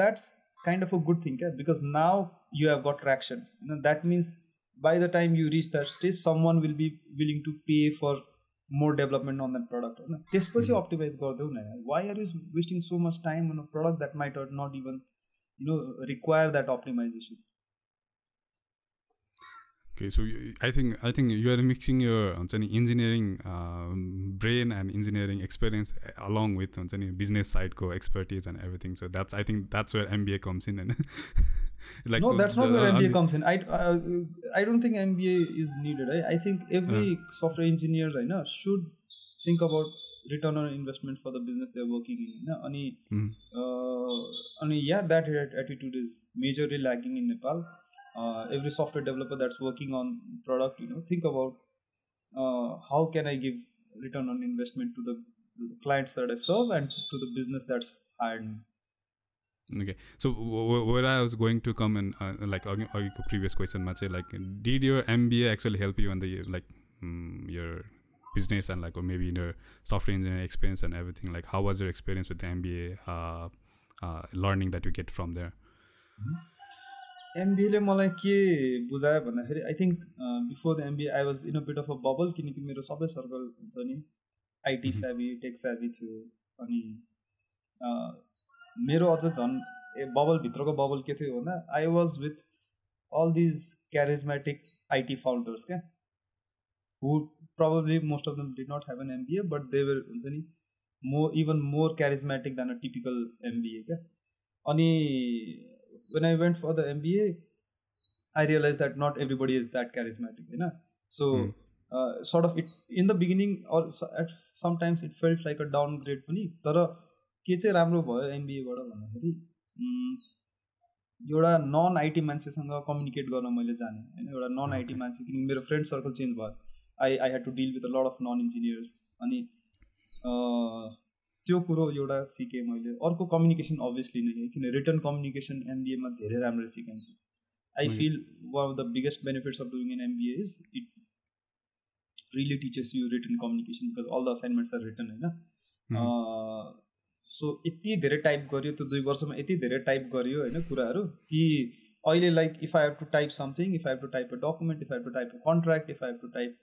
that's kind of a good thing yeah? because now you have got traction you know that means by the time you reach that stage someone will be willing to pay for more development on that product होइन त्यसपछि optimise गरिदेऊ न why are you wasting so much time on a product that might not even you know require that optimization Okay, so I think I think you are mixing your engineering uh, brain and engineering experience along with business side co expertise and everything. So that's I think that's where MBA comes in. And like no, that's the, not where MBA comes in. I uh, I don't think MBA is needed. I, I think every uh, software engineer right now should think about return on investment for the business they're working in. Mm. uh, ani, yeah, that attitude is majorly lagging in Nepal uh, every software developer that's working on product you know think about uh, how can i give return on investment to the, the clients that i serve and to the business that's hired me. Okay. So where i was going to come and uh, like our, previous question much like did your mba actually help you on the like um, your business and like or maybe in your software engineering experience and everything? Like how was your experience with the mba uh, uh, learning that you get from there? Mm-hmm. एमबिएले मलाई के बुझायो भन्दाखेरि I think before the MBA I was in a bit of a bubble किनकि मेरो सबै circle हुन्छ नि आइटी स्याभी टेक स्याभी थियो अनि मेरो अझ झन् ए बबलभित्रको बबल के थियो भन्दा I was with all these charismatic IT founders क्या who probably most of them did not have an MBA but they were हुन्छ नि more even more charismatic than a typical MBA क्या अनि when I went for the MBA, I realized that not everybody is that charismatic, you know. So mm. uh, sort of it in the beginning or at sometimes it felt like a downgrade पनि तर के चाहिँ राम्रो भयो एमबिएबाट भन्दाखेरि एउटा non IT मान्छेसँग communicate गर्न मैले जाने होइन एउटा नन आइटी मान्छे किनकि मेरो फ्रेन्ड सर्कल चेन्ज भयो I I had to deal with a lot of non engineers अनि त्यो कुरो एउटा सिकेँ मैले। अर्को कम्युनिकेसन अभियसली नै किन रिटर्न कम्युनिकेसन एमबिएमा धेरै राम्रो सिकाइन्छ। I feel one of the biggest benefits of doing in MBA is it really teaches you written communication because all the assignments are written होइन सो यति धेरै टाइप गरियो त्यो दुई वर्षमा यति धेरै टाइप गरियो होइन कुराहरू कि अहिले like if I have to type something if I have to type a document if I have to type a contract if I have to type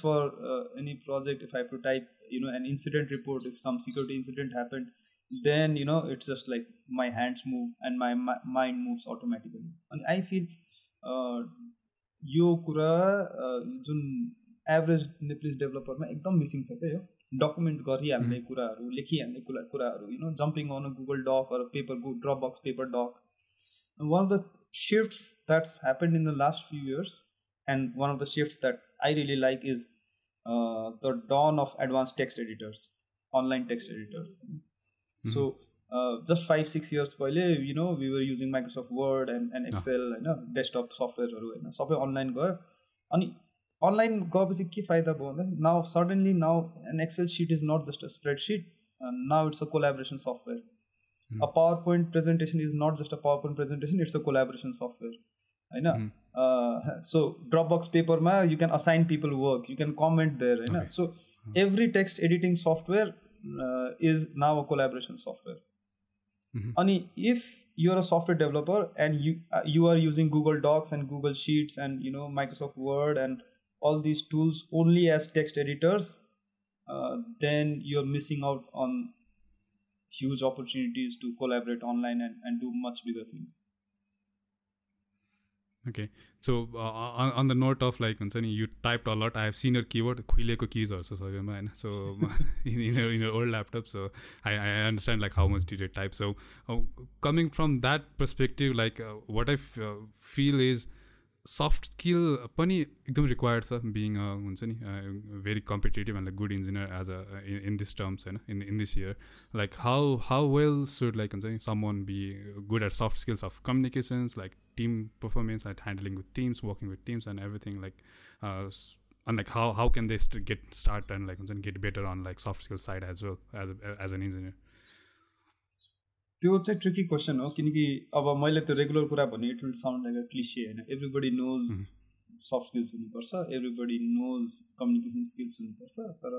for uh, any project if i have to type you know an incident report if some security incident happened then you know it's just like my hands move and my, my mind moves automatically and i feel uh, यो कुरा जुन average Nepalese डेभलपरमा एकदम missing छ क्या यो document गरिहाल्ने कुराहरू लेखिहाल्ने कुरा कुराहरू you know jumping on a Google doc or paper गु Dropbox paper doc one of the shifts that's happen in the last few years and one of the shifts that I really like is uh, the dawn of advanced text editors, online text editors. Mm-hmm. So uh, just five six years पहिले you know we were using Microsoft Word and, and Excel होइन desktop सफ्टवेयरहरू होइन सबै online गयो अनि online गएपछि के फाइदा भयो भन्दा now suddenly now an Excel sheet is not just a spreadsheet now it's a collaboration software a PowerPoint presentation is not just a PowerPoint presentation it's a collaboration software होइन so drop box पेपरमा you can assign people work you can comment there होइन so every text editing software is now a collaboration software अनि if you're a software developer and you uh, you are using google docs and google sheets and you know microsoft word and all these tools only as text editors, uh, then you're missing out on huge opportunities to collaborate online and, and do much bigger things. Okay, so uh, on, on the note of like you typed a lot. I have seen your keyword खुइलेको keys also so man. So in, in, your, in your old laptop, so I, I understand like how much did you type. So uh, coming from that perspective, like uh, what I feel is soft skill पनि एकदम required छ being हुन्छ नि very competitive and like good engineer as a in this terms होइन in in this year like how how well should like हुन्छ नि someone be good at soft skills of communications like team performance at handling with teams working with teams and everything like and like how how can they st- get start and like get better on like soft skill side as well as as an engineer त्यो चाहिँ tricky question हो किनकि अब मैले त्यो regular कुरा भने it will sound like a cliche होइन एभ्रीबडी नोज सफ्ट स्किल्स हुनुपर्छ एभ्रीबडी नोज कम्युनिकेसन स्किल्स हुनुपर्छ तर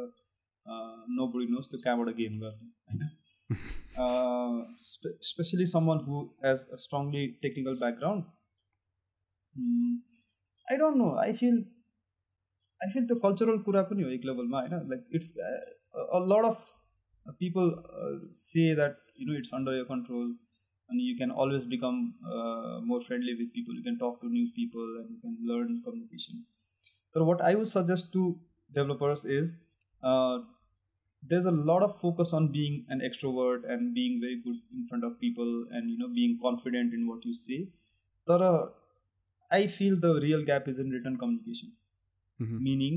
नो बडी नोज त्यो कहाँबाट गेन गर्ने होइन? Specially someone who has a strongly technical background I don't know I feel I feel त्यो cultural कुरा पनि हो एक लेभलमा होइन? Like it's a lot of people uh, say that you know it's under your control and you can always become uh, more friendly with people. You can talk to new people and you can learn communication. So what i would suggest to developers is uh, there's a lot of focus on being an extrovert and being very good in front of people and you know being confident in what you say. But uh, i feel the real gap is in written communication. Mm-hmm. meaning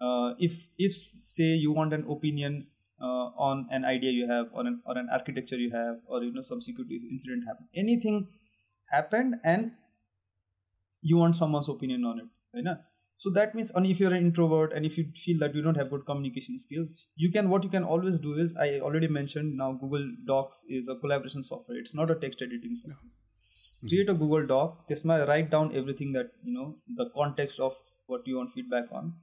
uh, if if say you want an opinion uh, on an idea you have or an, or an architecture you have or you know some security incident happened. Anything happened and you want someone's opinion on it right so that means and if you're an introvert and if you feel that you don't have good communication skills you can what you can always do is i already mentioned now google docs is a collaboration software. It's not a text editing software. Mm-hmm. create a google doc. This might write down everything that you know the context of what you want feedback on.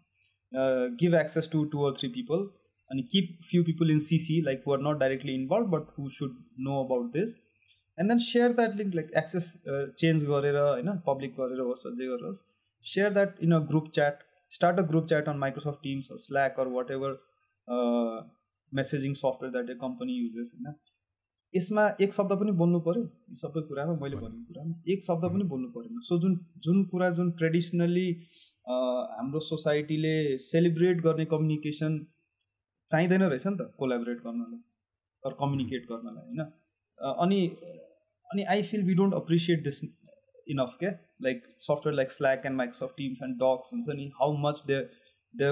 Uh, give access to two or three people and keep few people in cc like who are not directly involved but who should know about this and then share that link like access uh, change garera you know public garera hoस् जे गरोस् share that in a group chat start a group chat on microsoft teams or slack or whatever uh, messaging software that a company uses होइन यसमा एक शब्द पनि बोल्नु पऱ्यो सबै कुरामा मैले भनेको कुरामा एक शब्द पनि बोल्नु परेन सो जुन जुन कुरा जुन ट्रेडिसनली हाम्रो सोसाइटीले सेलिब्रेट गर्ने कम्युनिकेसन चाहिँदैन रहेछ नि त कोलाबोरेट गर्नलाई अरू कम्युनिकेट गर्नलाई होइन अनि अनि I feel we don't appreciate this enough क्या like software like Slack and Microsoft Teams and docs हुन्छ नि how much they they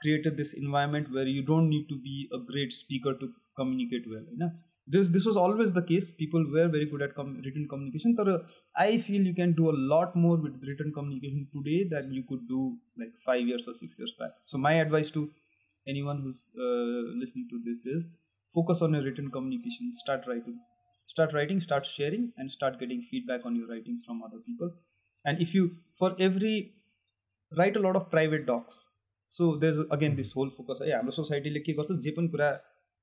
created this environment where you don't need to be a great speaker to communicate well होइन this this was always the case people were very good at come return communication तर I feel you can do a lot more with written communication today that you could do like five years or six years back so my advice to anyone who's uh, listening to this is focus on your written communication start writing start writing start sharing and start getting feedback on your writings from other people and if you for every write a lot of private docs so there's again this whole focus है हाम्रो सोसाइटीले के गर्छ जे पनि कुरा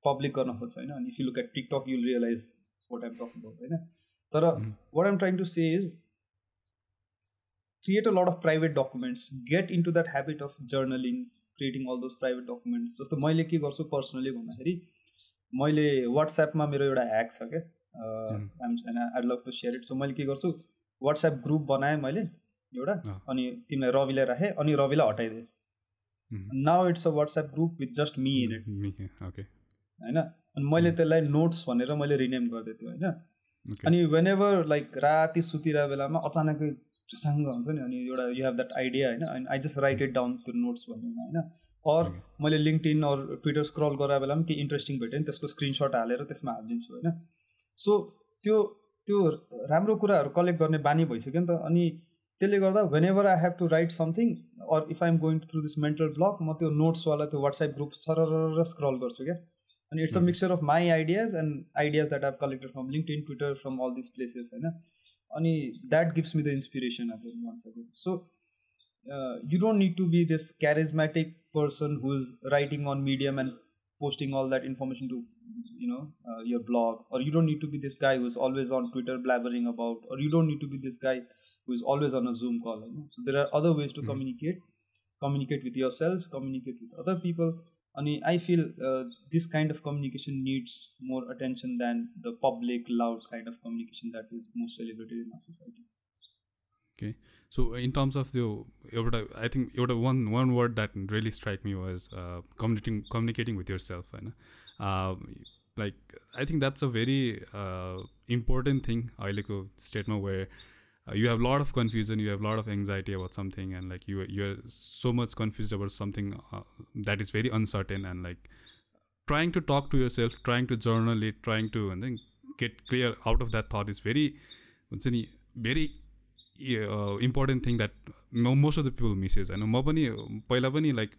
public गर्न खोज्छ होइन अनि if you look at TikTok you'll realise what I'm talking about होइन तर what I'm trying to say is create a lot of private documents get into that habit of journaling creating all those private documents जस्तो मैले के गर्छु personally भन्दाखेरि मैले वाट्सएपमा मेरो एउटा ह्याक छ क्या। I love to share it so मैले के गर्छु वाट्सएप ग्रुप बनाएँ मैले एउटा अनि तिमीलाई रविलाई राखेँ अनि रविलाई हटाइदिएँ। Now it's a WhatsApp group with just me in it होइन? अनि मैले त्यसलाई नोट्स भनेर मैले रिनेम गरिदिएको थिएँ होइन? अनि वेन एभर लाइक राति सुतिरहेको बेलामा अचानकै चसाङ्ग हुन्छ नि अनि एउटा यु हेभ द्याट आइडिया होइन? अनि I just write it down त्यो नोट्स भन्ने होइन? अर मैले लिङ्कड अरू ट्विटर स्क्रल गराएको बेला पनि केही इन्ट्रेस्टिङ भेट्यो नि त्यसको स्क्रिनसट हालेर त्यसमा हालिदिन्छु होइन? सो त्यो त्यो राम्रो कुराहरू कलेक्ट गर्ने बानी भइसक्यो नि त अनि त्यसले गर्दा whenever I have to write something or if I'm going through this mental block म त्यो नोट्सवाला त्यो वाट्सएप ग्रुप सरर स्क्रल गर्छु क्या? अनि it's a mixture of my ideas and ideas that I've collected from LinkedIn Twitter from all this places होइन? अनि that gives me the inspiration again once again so you don't need to be this charismatic person who's writing on medium and posting all that information to you know uh, your blog or you don't need to be this guy who's always on twitter blabbering about or you don't need to be this guy who's always on a zoom call you know? so there are other ways to mm-hmm. communicate communicate with yourself communicate with other people I mean, I feel uh, this kind of communication needs more attention than the public, loud kind of communication that is most celebrated in our society. Okay. So in terms of the, I think one one word that really struck me was uh, communicating communicating with yourself. Right? Uh, like I think that's a very uh, important thing. अहिलेको स्टेटमा where uh, you have a lot of confusion, you have a lot of anxiety about something, and like you you're so much confused about something uh, that is very uncertain, and like trying to talk to yourself, trying to journal it, trying to and then get clear out of that thought is very, very important thing that most of the people misses होइन म पनि पहिला पनि like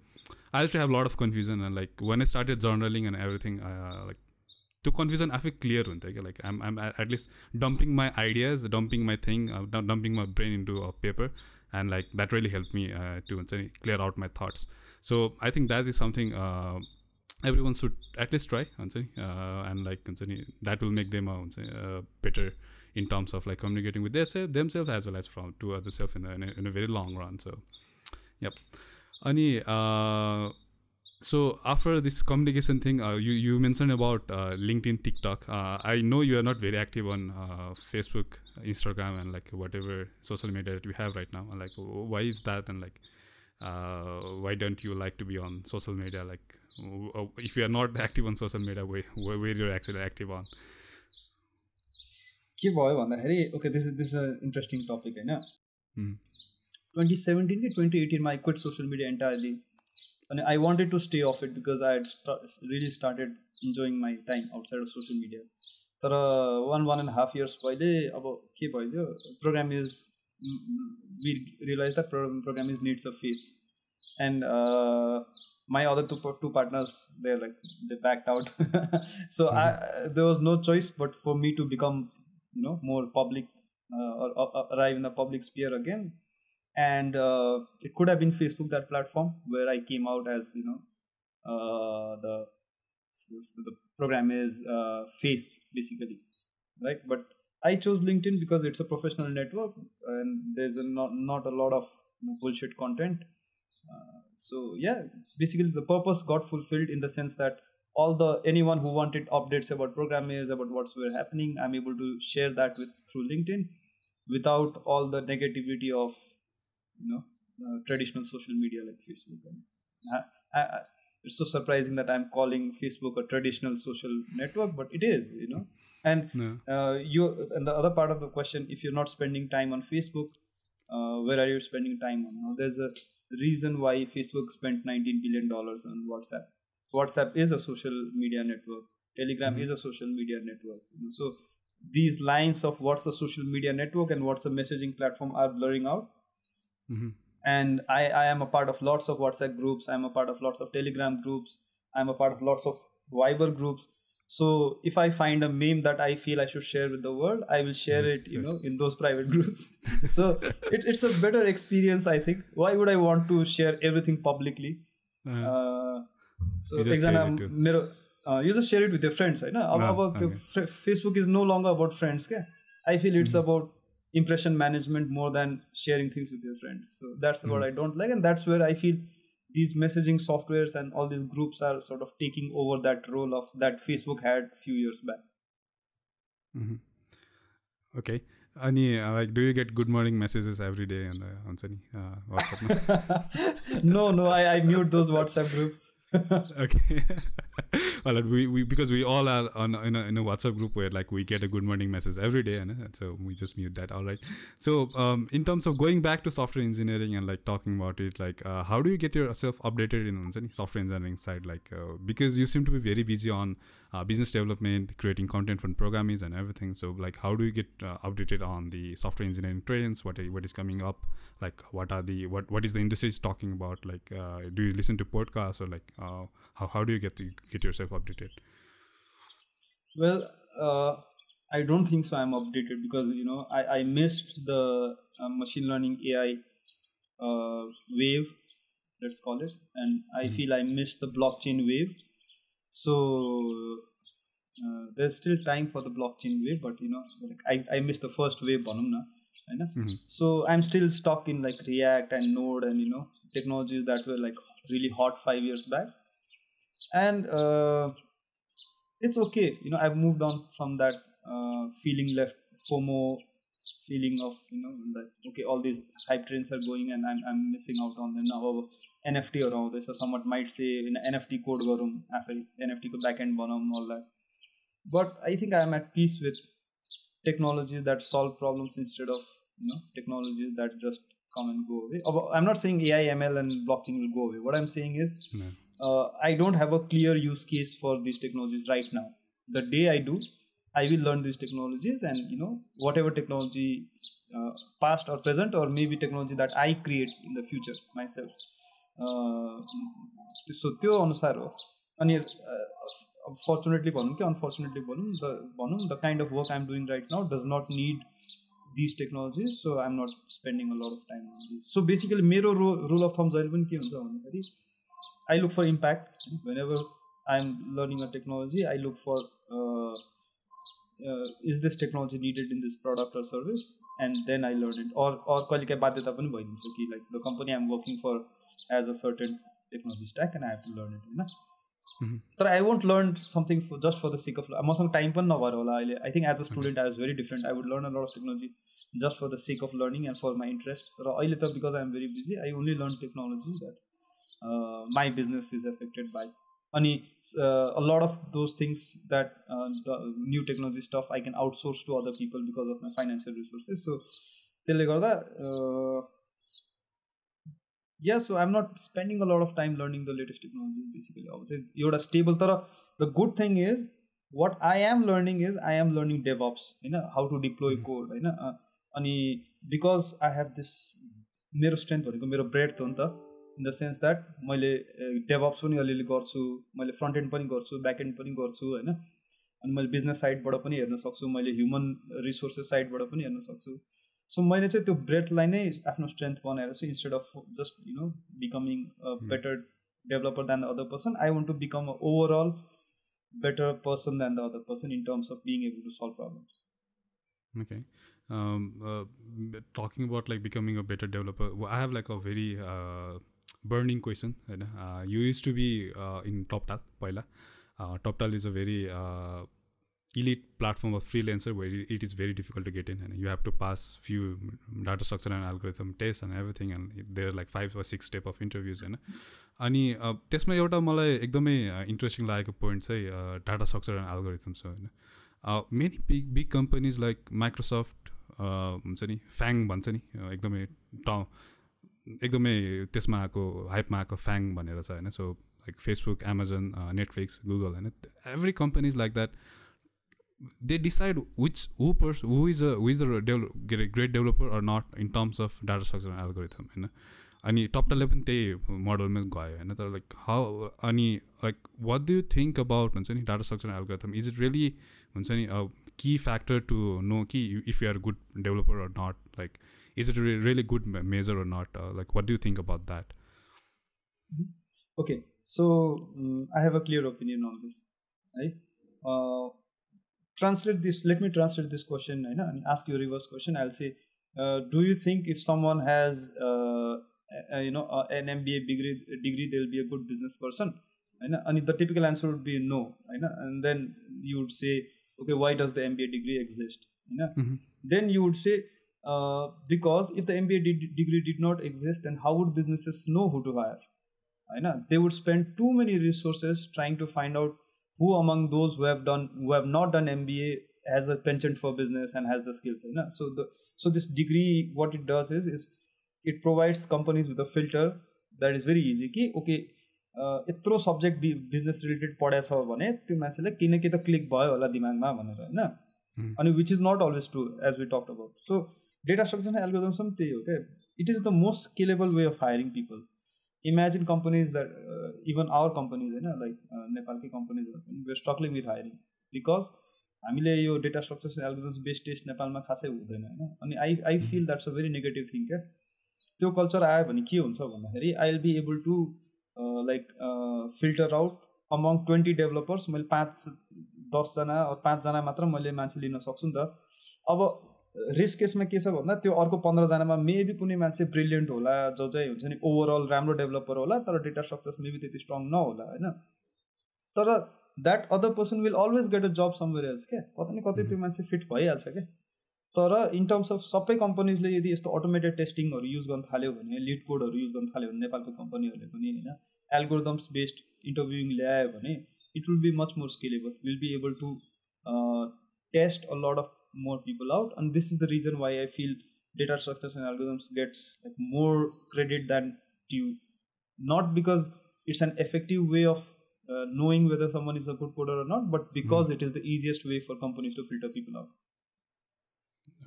I to have lot of confusion and like when I started journaling and everything like त्यो confusion आफै clear हुन्थ्यो क्या like I'm I'm at least dumping my ideas dumping my thing dumping my brain into a paper and like that really help me to हुन्छ नि clear out my thoughts so I think that is something everyone should at least try हुन्छ नि and like हुन्छ नि that will make them हुन्छ better in terms of like communicating with their self, themselves as well as from to other self in a, in a, in a very long run. So, yep. Ani, uh, so after this communication thing, uh, you you mentioned about uh, LinkedIn, TikTok. Uh, I know you are not very active on uh, Facebook, Instagram, and like whatever social media that we have right now. like, why is that? And like, uh, why don't you like to be on social media? Like, if you are not active on social media, where where you're actually active on? के भयो भन्दाखेरि okay this is this a interesting topic होइन twenty seventeen कि twenty एटिनमा I quit social media entirely अनि I wanted to stay off it because I had really started enjoying my time outside of social media तर one one and half years पहिले अब के भइदियो program is we realise the program is needs a face and my other two two partners they're like they backed out so mm-hmm. I, there was no choice but for me to become you know more public uh, or, or, arrive in the public sphere again and uh, it could have been facebook that platform where i came out as you know uh, the the program is uh, face basically right? But i chose linkedin because it's a professional network and there's a not, not a lot of bullshit content. Uh, so yeah basically the purpose got fulfilled in the sense that all the anyone who wanted updates about programmers about what's were happening i'm able to share that with through linkedin without all the negativity of you know uh, traditional social media like facebook and I, I, it's so surprising that i'm calling facebook a traditional social network but it is you know and no. uh, you and the other part of the question if you're not spending time on facebook uh, where are you spending time on now there's a reason why facebook spent 19 billion dollars on whatsapp WhatsApp is a social media network. Telegram mm-hmm. is a social media network. You know? So these lines of what's a social media network and what's a messaging platform are blurring out. Mm-hmm. And I, I am a part of lots of WhatsApp groups. I'm a part of lots of Telegram groups. I'm a part of lots of Viber groups. So if I find a meme that I feel I should share with the world, I will share it, you know, in those private groups. so it, it's a better experience, I think. Why would I want to share everything publicly? Uh, so, example, mirror, uh, you just share it with your friends. Right? No, ah, okay. Facebook is no longer about friends. Okay? I feel it's mm-hmm. about impression management more than sharing things with your friends. So that's what I don't like, and that's where I feel these messaging softwares and all these groups are sort of taking over that role of that Facebook had a few years back. Mm-hmm. Okay. Ani, uh, like, do you get good morning messages every day on the on Sunny uh, WhatsApp? no, no, I, I mute those WhatsApp groups. okay well, we, we because we all are on in a, in a WhatsApp group where like we get a good morning message every day, and so we just mute that. All right. So um, in terms of going back to software engineering and like talking about it, like uh, how do you get yourself updated in software engineering side? Like uh, because you seem to be very busy on uh, business development, creating content for programmers and everything. So like how do you get uh, updated on the software engineering trends? What what is coming up? Like what are the what what is the industry talking about? Like uh, do you listen to podcasts or like uh, how how do you get to get yourself updated? Well, uh, I don't think so. I'm updated because you know I I missed the uh, machine learning AI uh, wave, let's call it, and I mm-hmm. feel I missed the blockchain wave. So uh, there's still time for the blockchain wave, but you know, like I I missed the first wave, banum Mm-hmm. So I'm still stuck in like React and Node and you know technologies that were like really hot five years back, and uh, it's okay. You know I've moved on from that uh, feeling left FOMO feeling of you know that okay all these hype trends are going and I'm, I'm missing out on them now. NFT or all this or someone might say in NFT code garum NFT ko backend banam all that. But I think I'm at peace with technologies that solve problems instead of you know technologies that just come and go away. I'm not saying AI, ML, and blockchain will go away. What I'm saying is, no. uh, I don't have a clear use case for these technologies right now. The day I do, I will learn these technologies, and you know, whatever technology, uh, past or present, or maybe technology that I create in the future myself. So त्यो अनुसार हो अनि fortunately भनौँ कि unfortunately भनौँ the भनौँ the kind of work I'm doing right now does not need these technologies so I'm not spending a lot of time on this so basically मेरो रो rule of थम जहिले पनि के हुन्छ भन्दाखेरि I look for impact whenever I am learning a technology I look for is this technology needed in this product or service and then I learn it or or कहिले काहीँ बाध्यता पनि भइदिन्छ कि like the company I am working for as a certain technology stack and I have to learn it होइन तर I won't learn something just for the sake of मसँग time पनि नभएर होला अहिले I think as a student I was very different I would learn a lot of technology just for the sake of learning and for my interest तर अहिले त because I am very busy I only learn technology that my business is affected by अनि a lot of those things that the new technology stuff I can outsource to other people because of my financial resources so त्यसले गर्दा a lot of time learning the latest technology basically i would say you're stable tara the good thing is what i am learning is i am learning devops you know how to deploy mm-hmm. code you know uh, अनि because I have this मेरो strength भनेको मेरो bread हो नि त in the sense that मैले डेभप्स पनि अलिअलि गर्छु मैले फ्रन्ट एन्ड पनि गर्छु ब्याक एन्ड पनि गर्छु होइन अनि मैले बिजनेस साइडबाट पनि हेर्न सक्छु मैले ह्युमन रिसोर्सेस साइडबाट पनि हेर्न सक्छु सो मैले चाहिँ त्यो ब्रेडलाई नै आफ्नो स्ट्रेन्थ बनाएर चाहिँ instead of just you know becoming better developer than the other person I want to become a overall better person than the other person in terms of being able to solve problems. Okay. Um, uh, talking about like becoming a better developer, I have like a very uh, burning question. Uh, you used to be uh, in TopTal, Paila. elite platform of freelancer where it is very difficult to get in. And you have to pass few data structure and algorithm tests and everything. And there are like five or six step of interviews होइन अनि त्यसमा एउटा मलाई एकदमै interesting लागेको point चाहिँ data structure and algorithms हो होइन। Many big big companies like Microsoft हुन्छ नि फ्याङ भन्छ नि एकदमै ट एकदमै त्यसमा आएको हाइपमा आएको फ्याङ भनेर छ होइन। So like Facebook Amazon Netflix Google होइन। Every companies like that they decide which who person who is a who is the develop, great developer or not in terms of data structure and algorithm होइन अनि टपटलले पनि त्यही मोडलमै गयो होइन तर like how अनि like what do you think about हुन्छ नि data structure and algorithm is it really हुन्छ नि कि फ्याक्टर टु नो कि if you are good developer or not like is it really good measure or not like what do think about that okay so I have a clear opinion on this है translate this let me translate this question and ask you a reverse question. I'll say uh, do you think if someone has uh, uh, you know an mba degree degree they'll be a good business person? And the typical answer would be no and then you would say okay why does the mba degree exist? Mm-hmm. then you would say uh, because if the mba degree did not exist then how would businesses know who to hire? They would spend too many resources trying to find out who among those who have done who have not done MBA has a penchant for business and has the skills you know? so the so this degree what it does is is it provides companies with a filter that is very easy कि okay यत्रो subject बि business related पढाएछ भने त्यो मान्छेलाई किन कि त click भयो होला दिमागमा भनेर होइन अनि which is not always true as we talk about so data structure algorithms पनि त्यही हो क्या it is the most scalable way of hiring people imagine companies that even our companies होइन लाइक नेपालकै कम्पनीजहरू पनि were struggling with hiring because हामीले यो data structures algorithms based test नेपालमा खासै हुँदैन होइन? अनि I I feel that's a very negative thing क्या? त्यो कल्चर आयो भने के हुन्छ भन्दाखेरि I will be able to like filter out among twenty developers मैले पाँच दसजना पाँचजना मात्र मैले मान्छे लिन सक्छु नि त। अब रिस्क केसमा के छ भन्दा त्यो अर्को पन्ध्रजनामा मेबी कुनै मान्छे ब्रिलियन्ट होला जो चाहिँ हुन्छ नि ओभरअल राम्रो डेभलपर होला तर डेटा स्ट्रक्चर्स मेबी त्यति स्ट्रङ नहोला होइन? तर that other person will always get a job somewhere else क्या? कतै न कतै त्यो मान्छे फिट भइहाल्छ क्या? तर इन टर्म्स अफ सबै कम्पनीजले यदि यस्तो अटोमेटेड टेस्टिङहरू युज गर्न थाल्यो भने लिड कोडहरू युज गर्न थाल्यो भने नेपालको कम्पनीहरूले पनि होइन? एल्गोरिदम्स बेस्ड इन्टरभ्युङ ल्यायो भने it will be much more scalable will be able to test a lot of more people out. And this is the reason why i feel data structures and algorithms gets like more credit than due. Not because it's an effective way of uh, knowing whether someone is a good coder or not but because mm. it is the easiest way for companies to filter people out.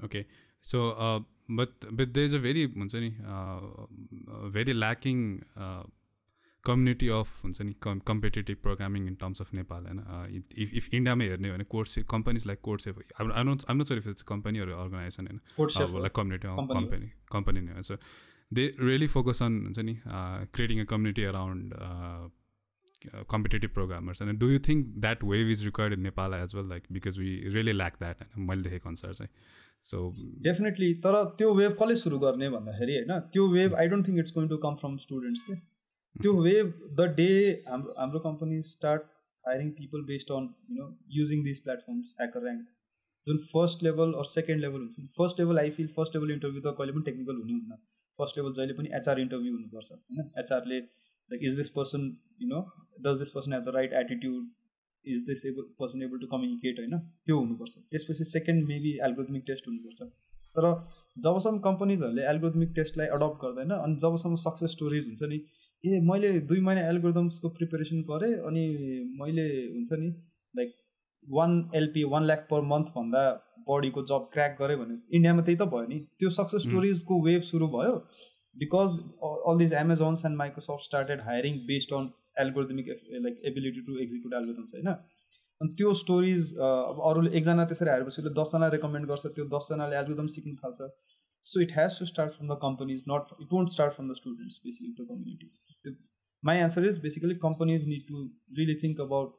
Okay. So uh, but but there's a very uh, very lacking uh, community of competitive programming in terms of Nepal and if, if India may hear course companies like Course I'm, I'm not I'm not sure if it's a company or organization and like community company company so they really focus on creating a community around competitive programmers and do you think that wave is required in Nepal as well like because we really lack that मैले देखेको अनुसार चाहिँ so definitely तर त्यो wave कसले सुरु गर्ने भन्दाखेरि होइन त्यो wave I don't think it's going to come from students के त्यो वेभ द डे हाम्रो हाम्रो company start hiring people based on you know using this platforms hacker rank जुन first level or second level हुन्छ नि first level I feel first level interview त कहिले पनि टेक्निकल हुने हुन्न फर्स्ट लेभल जहिले पनि एचआर इन्टरभ्यू हुनुपर्छ होइन एचआरले like is this person you know does this person have the right attitude is this able person able to communicate होइन त्यो हुनुपर्छ त्यसपछि सेकेन्ड मेबी एल्गोरिथमिक टेस्ट हुनुपर्छ तर जबसम्म कम्पनीजहरूले एल्गोरिथमिक टेस्टलाई अडप्ट गर्दैन अनि जबसम्म सक्सेस स्टोरिज हुन्छ नि ए मैले दुई महिना एल्गोरिदम्सको प्रिपेरेसन गरेँ अनि मैले हुन्छ नि like one LP one lakh per मन्थभन्दा बडीको जब क्र्याक गरेँ भने इन्डियामा त्यही त भयो नि। त्यो सक्सेस स्टोरिजको वेभ सुरु भयो because all these Amazons and Microsoft started hiring based on algorithmic like ability to execute algorithms होइन। अनि त्यो स्टोरिज अब अरूले एकजना त्यसरी हारेपछि उसले दसजना रेकमेन्ड गर्छ त्यो दसजनाले एल्गोरिदम सिक्नु थाल्छ। So it has to start from the companies not it won't start from the students basically the community my answer is basically companies need to really think about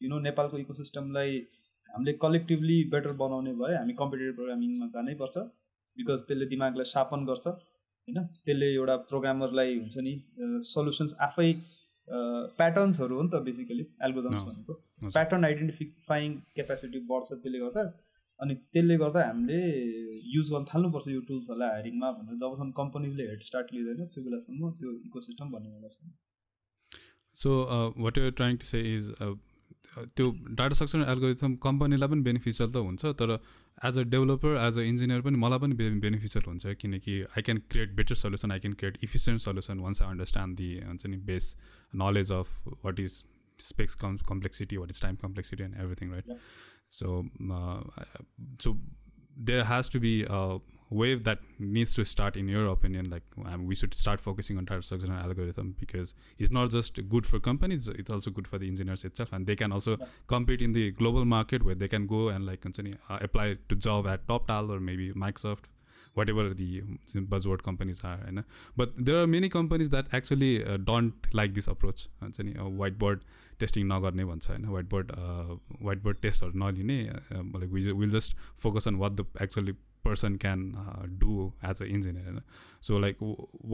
you know नेपालको इको सिस्टमलाई हामीले collectively better बनाउने भए हामी competitive प्रोग्रामिङमा जानै पर्छ because त्यसले दिमागलाई सापन गर्छ होइन? त्यसले एउटा प्रोग्रामरलाई हुन्छ नि सल्युसन्स आफै प्याटर्न्सहरू हो नि त बेसिकली एल्गोदम्स भनेको। प्याटर्न आइडेन्टिफाइङ क्यापेसिटी बढ्छ त्यसले गर्दा। अनि त्यसले गर्दा हामीले युज गर्न थाल्नुपर्छ यो टुल्सहरूलाई हायरिङमा भनेर जबसम्म कम्पनीले हेड स्टार्ट लिँदैन त्यो बेलासम्म त्यो इको सिस्टम भन्ने एउटा छैन so what you're trying to say is त्यो डाटा सक्सन एल्गोरिथम कम्पनीलाई पनि बेनिफिसियल त हुन्छ तर as a developer as a engineer पनि मलाई पनि बेनिफिसियल हुन्छ किनकि I can create better solution I can create efficient solution once I understand the हुन्छ नि base of what is space com- complexity, what is time complexity, and everything, right? So uh, so there has to be a wave that needs to start in your opinion like um, we should start focusing on target selection algorithm because it's not just good for companies it's also good for the engineers itself and they can also yeah. compete in the global market where they can go and like continue, uh, apply to job at toptal or maybe microsoft whatever the um, buzzword companies are you know? but there are many companies that actually uh, don't like this approach uh, uh whiteboard testing नगर्ने भन्छ होइन। White board white board टेस्टहरू नलिने like will just focus on what the actually can uh, do as an engineer होइन। So like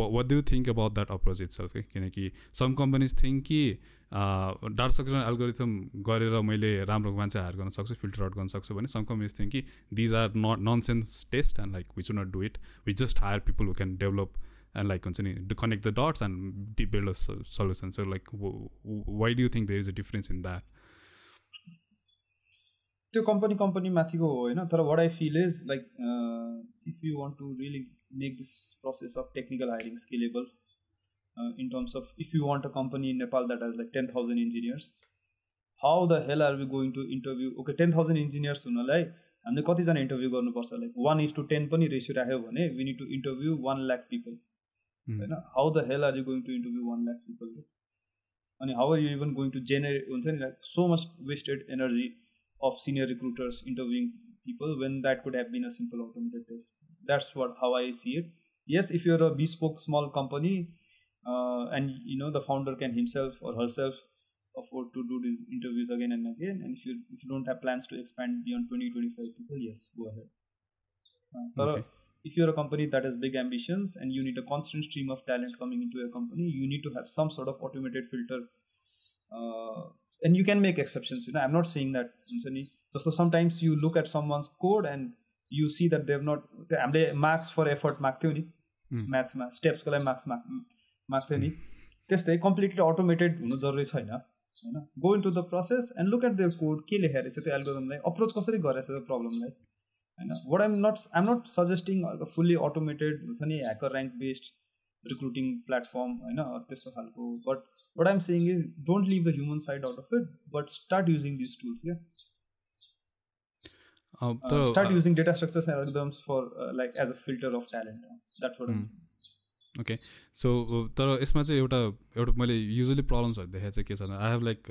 what do you think about that approach itself किनकि some companies think कि data structure algorithm गरेर मैले राम्रो मान्छे higher गर्न सक्छु filter out गर्न सक्छु भने सम कम्पनीज थिङ्क कि these are not nonsense test and like we should not do it we just hire people who can develop and like हुन्छ नि to connect the dots and build a solution so like why do you think there is a difference in that त्यो company company माथिको हो होइन तर what I feel is like if you want to really make this process of technical hiring scalable in terms of if you want a company in Nepal that has like ten thousand engineers how the hell are we going to interview okay ten thousand engineers हुनलाई हामीले कतिजना interview गर्नुपर्छ like one is to ten पनि ratio राख्यो भने we need to interview one lakh people होइन how the hell are you going to interview one lakh people अनि how are you even going to generate हुन्छ नि like so much wasted energy of senior recruiters interviewing people when that could have been a simple automated test. That's what how I see it. Yes, if you're a bespoke small company uh, and you know the founder can himself or herself afford to do these interviews again and again, and if you if you don't have plans to expand beyond 20 25 people, yes, go ahead. Uh, okay. if you're a company that has big ambitions and you need a constant stream of talent coming into your company, you need to have some sort of automated filter uh, and you can make exceptions you know i'm not saying that so sometimes you look at someone's code and you see that they've not हामीले marks for effort माग्थ्यौँ नि म्याथ्समा स्टेप्सको लागि marks माग माग्थ्यो नि त्यस्तै completely automated हुनु जरुरी छैन होइन go into the process and look at the code के लेखेर रहेछ त्यो एल्गोरिदमलाई अप्रोच कसरी गरेछ त्यो प्रब्लमलाई होइन what I'm not I'm not suggesting fully automated हुन्छ नि HackerRank based recruiting platform होइन त्यस्तो खालको but what I'm saying is don't leave the human side out of it but start using this tools क्या start using data structures and algorithms for like as a filter of talent that's what okay so तर यसमा चाहिँ एउटा एउटा मैले usually प्रब्लम्सहरू देखाएको चाहिँ के छ भने I have like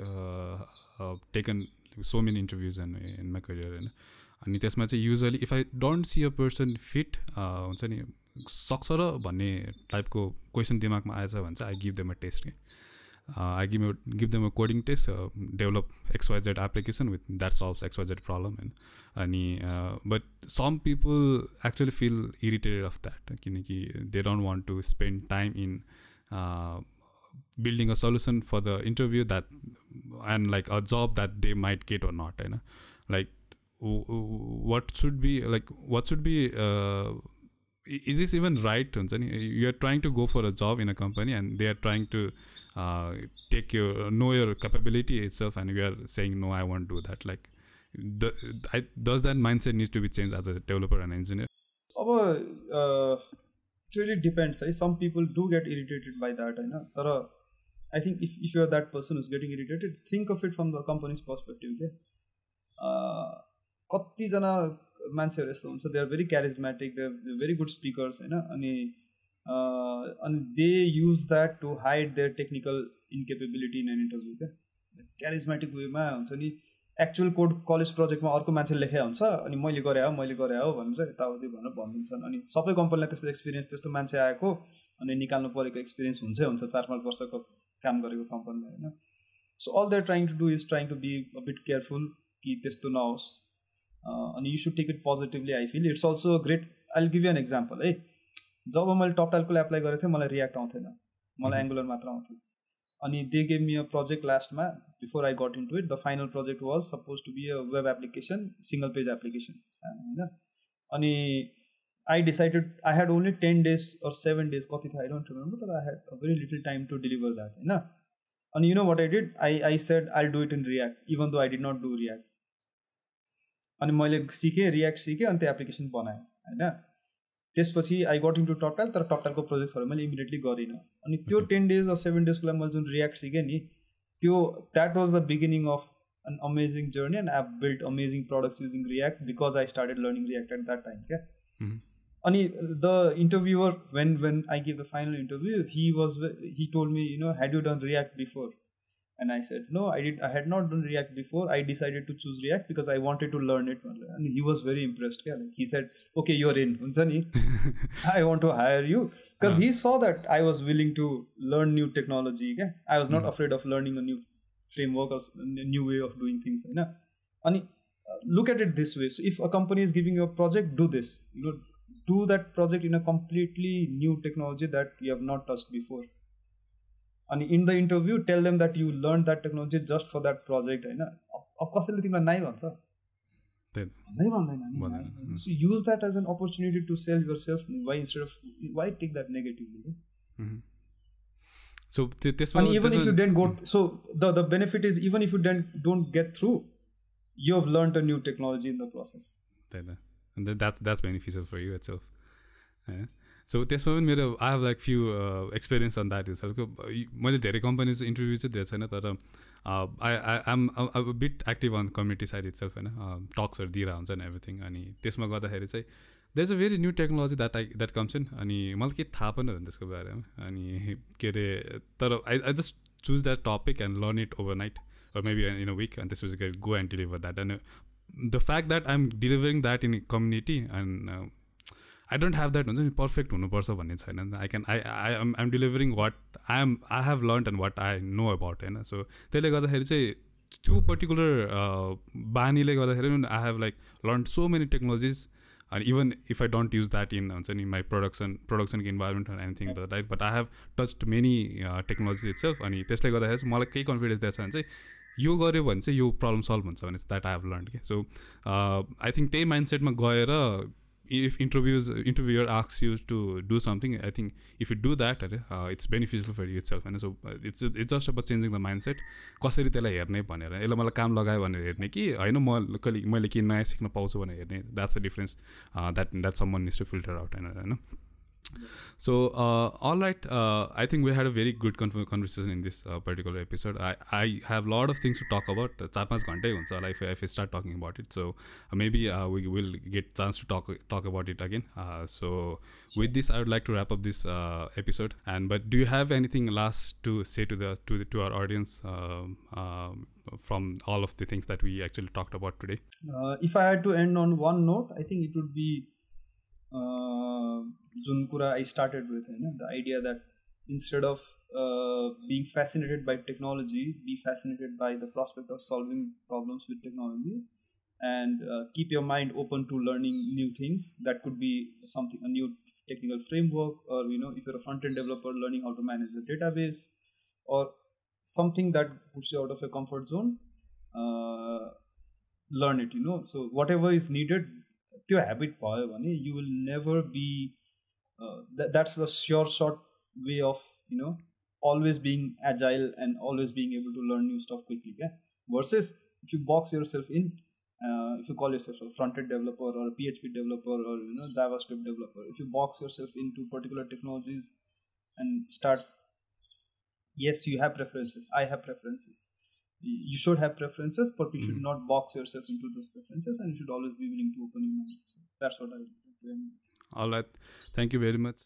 taken so many interviews in in my career होइन अनि त्यसमा चाहिँ usually if I don't see a person fit हुन्छ नि सक्छ र भन्ने टाइपको क्वेसन दिमागमा आएछ भने चाहिँ I give them a test के I give give them a coding test develop XYZ application with that solve XYZ problem होइन अनि but some people actually feel irritated of that किनकि they don't want to spend time in building a solution for the interview that and like a job that they might get or not होइन like What should be like what should be is this even right you're trying to go for a job in a company and they are trying to uh, take your know your capability itself and you are saying no i won't do that like the, I, does that mindset need to be changed as a developer and engineer uh, it really depends right? some people do get irritated by that I know. But, I think if, if you're that person who's getting irritated think of it from the company's perspective okay? uh, कतिजना मान्छेहरू यस्तो हुन्छ they are very charismatic they are very good speakers होइन? अनि अनि they use that to hide their technical incapability in an interview क्या? Charismatic वेमा हुन्छ नि एक्चुअल कोड कलेज प्रोजेक्टमा अर्को मान्छे लेखेको हुन्छ अनि मैले गरे हो मैले गरे हो भनेर यताउति भनेर भनिदिन्छन्। अनि सबै कम्पनीलाई त्यस्तो एक्सपिरियन्स त्यस्तो मान्छे आएको अनि निकाल्नु परेको एक्सपिरियन्स हुन्छै हुन्छ चार पाँच वर्षको काम गरेको कम्पनीलाई होइन? So all they're trying to do is trying to be a bit careful कि त्यस्तो नहोस्। अनि you should take it positively I feel it's also great I give you an example है जब मैले टप टाइलको एप्लाई गरेको थिएँ मलाई रियाक्ट आउँथेन। मलाई एङ्गुलर मात्र आउँथ्यो। अनि they gave me a project लास्टमा before I got into it the final project was suppose to be a web application single page application सानो होइन? अनि I decided I had only ten days or seven days कति थियो I don't remember तर I had a very little time to deliver that होइन? अनि you know what I did I I said I do it in React even though I did not do React अनि मैले सिकेँ react सिकेँ अनि त्यो application बनाएँ होइन? त्यसपछि I got in to Toptal तर टपटालको प्रोजेक्ट्सहरू मैले इमिडिएटली गरिनँ। अनि त्यो टेन डेज अर सेभेन डेजको लागि मैले जुन रियाक्ट सिकेँ नि त्यो that was the beginning of an amazing journey and I build amazing products using React because I started learning React at that time क्या अनि the interviewer when when I give the final interview he was he told me you know had you done React before and I said, no, I did. I had not done React before. I decided to choose React because I wanted to learn it. And he was very impressed. Like, he said, okay, you're in. I want to hire you because uh-huh. he saw that I was willing to learn new technology. I was not mm. afraid of learning a new framework or a new way of doing things. And uh, look at it this way. So if a company is giving you a project, do this. You know, do that project in a completely new technology that you have not touched before अनि in the interview tell them that you learn that technology just for that project होइन अब कसैले तिमीलाई नाइ भन्छ नै भन्दैन so use that as an opportunity to self yourself why instead of why take that negatively so त्यसमा अनि even if you don't go so the the benefit is even if you don't don't get through you have learn a new technology in the process that that's beneficial for you it's होइन सो त्यसमा पनि मेरो I have like few experience on that हिसाबको मैले धेरै companies interview चाहिँ दिएको छैन तर आई आई आम अब bit active on community side itself होइन? टक्सहरू दिएर हुन्छ नि एभ्रिथिङ अनि त्यसमा गर्दाखेरि चाहिँ there is a very new technology that I that comes in अनि मलाई केही थाहा पनि हुँदैन त्यसको बारेमा। अनि के अरे तर I I just choose that topic and learn it overnight or maybe in a week. And this was going to go and deliver that. And uh, the fact that i'm delivering uh, I don't have that. हुन्छ नि? Perfect हुनुपर्छ भन्ने छैन। I can I I am I'm delivering what I am I have learn and what I know about होइन? So त्यसले गर्दाखेरि चाहिँ त्यो पर्टिकुलर बानीले गर्दाखेरि I have like learn so many technologies अनि even if I don't use that in हुन्छ नि my production प्रोडक्सनको environment and anything the like but I have touch many technology itself अनि त्यसले गर्दाखेरि चाहिँ मलाई केही कन्फिडेन्स दिएको छ भने चाहिँ यो गऱ्यो भने चाहिँ यो प्रब्लम सल्भ हुन्छ भने द्याट आई हेभ लर्न कि सो आई थिङ्क त्यही माइन्डसेटमा गएर if interviews interviewer asks you to do something i think if you do that uh, it's beneficial for you itself and so uh, it's it's just about changing the mindset कसरी त्यसलाई हेर्ने भनेर यसलाई मलाई काम लगायो भनेर हेर्ने कि होइन म कहिले मैले के नयाँ सिक्न पाउँछु भनेर हेर्ने that's a difference that that some one needs to filter out होइन So, uh, all right. Uh, I think we had a very good conversation in this uh, particular episode. I, I have a lot of things to talk about. Charpas Gante if, if I start talking about it. So, uh, maybe uh, we will get chance to talk talk about it again. Uh, so, with this, I would like to wrap up this episode. And but do you have anything last to say to the to the, to our audience um, um, from all of the things that we actually talked about today? if I had to end on one note, I think it would be जुन कुरा I started with होइन the idea that instead of uh, being fascinated by technology, be fascinated by the prospect of solving problems with technology and uh, keep your mind open to learning new things. That could be something, a new technical framework, or you know, if you're a front end developer, learning how to manage the database, or something that puts you out of your comfort zone. Uh, learn it, you know. So, whatever is needed, त्यो habit भयो भने you will never be that's the sure short way of you know always being agile and always being able to learn new stuff quickly yeah versus if you box yourself in uh, if you call yourself a front-end developer or a php developer or you know javascript developer if you box yourself into particular technologies and start yes you have preferences i have preferences you should have preferences, but you should mm. not box yourself into those preferences, and you should always be willing to open your mind. So that's what I would recommend. All right. Thank you very much.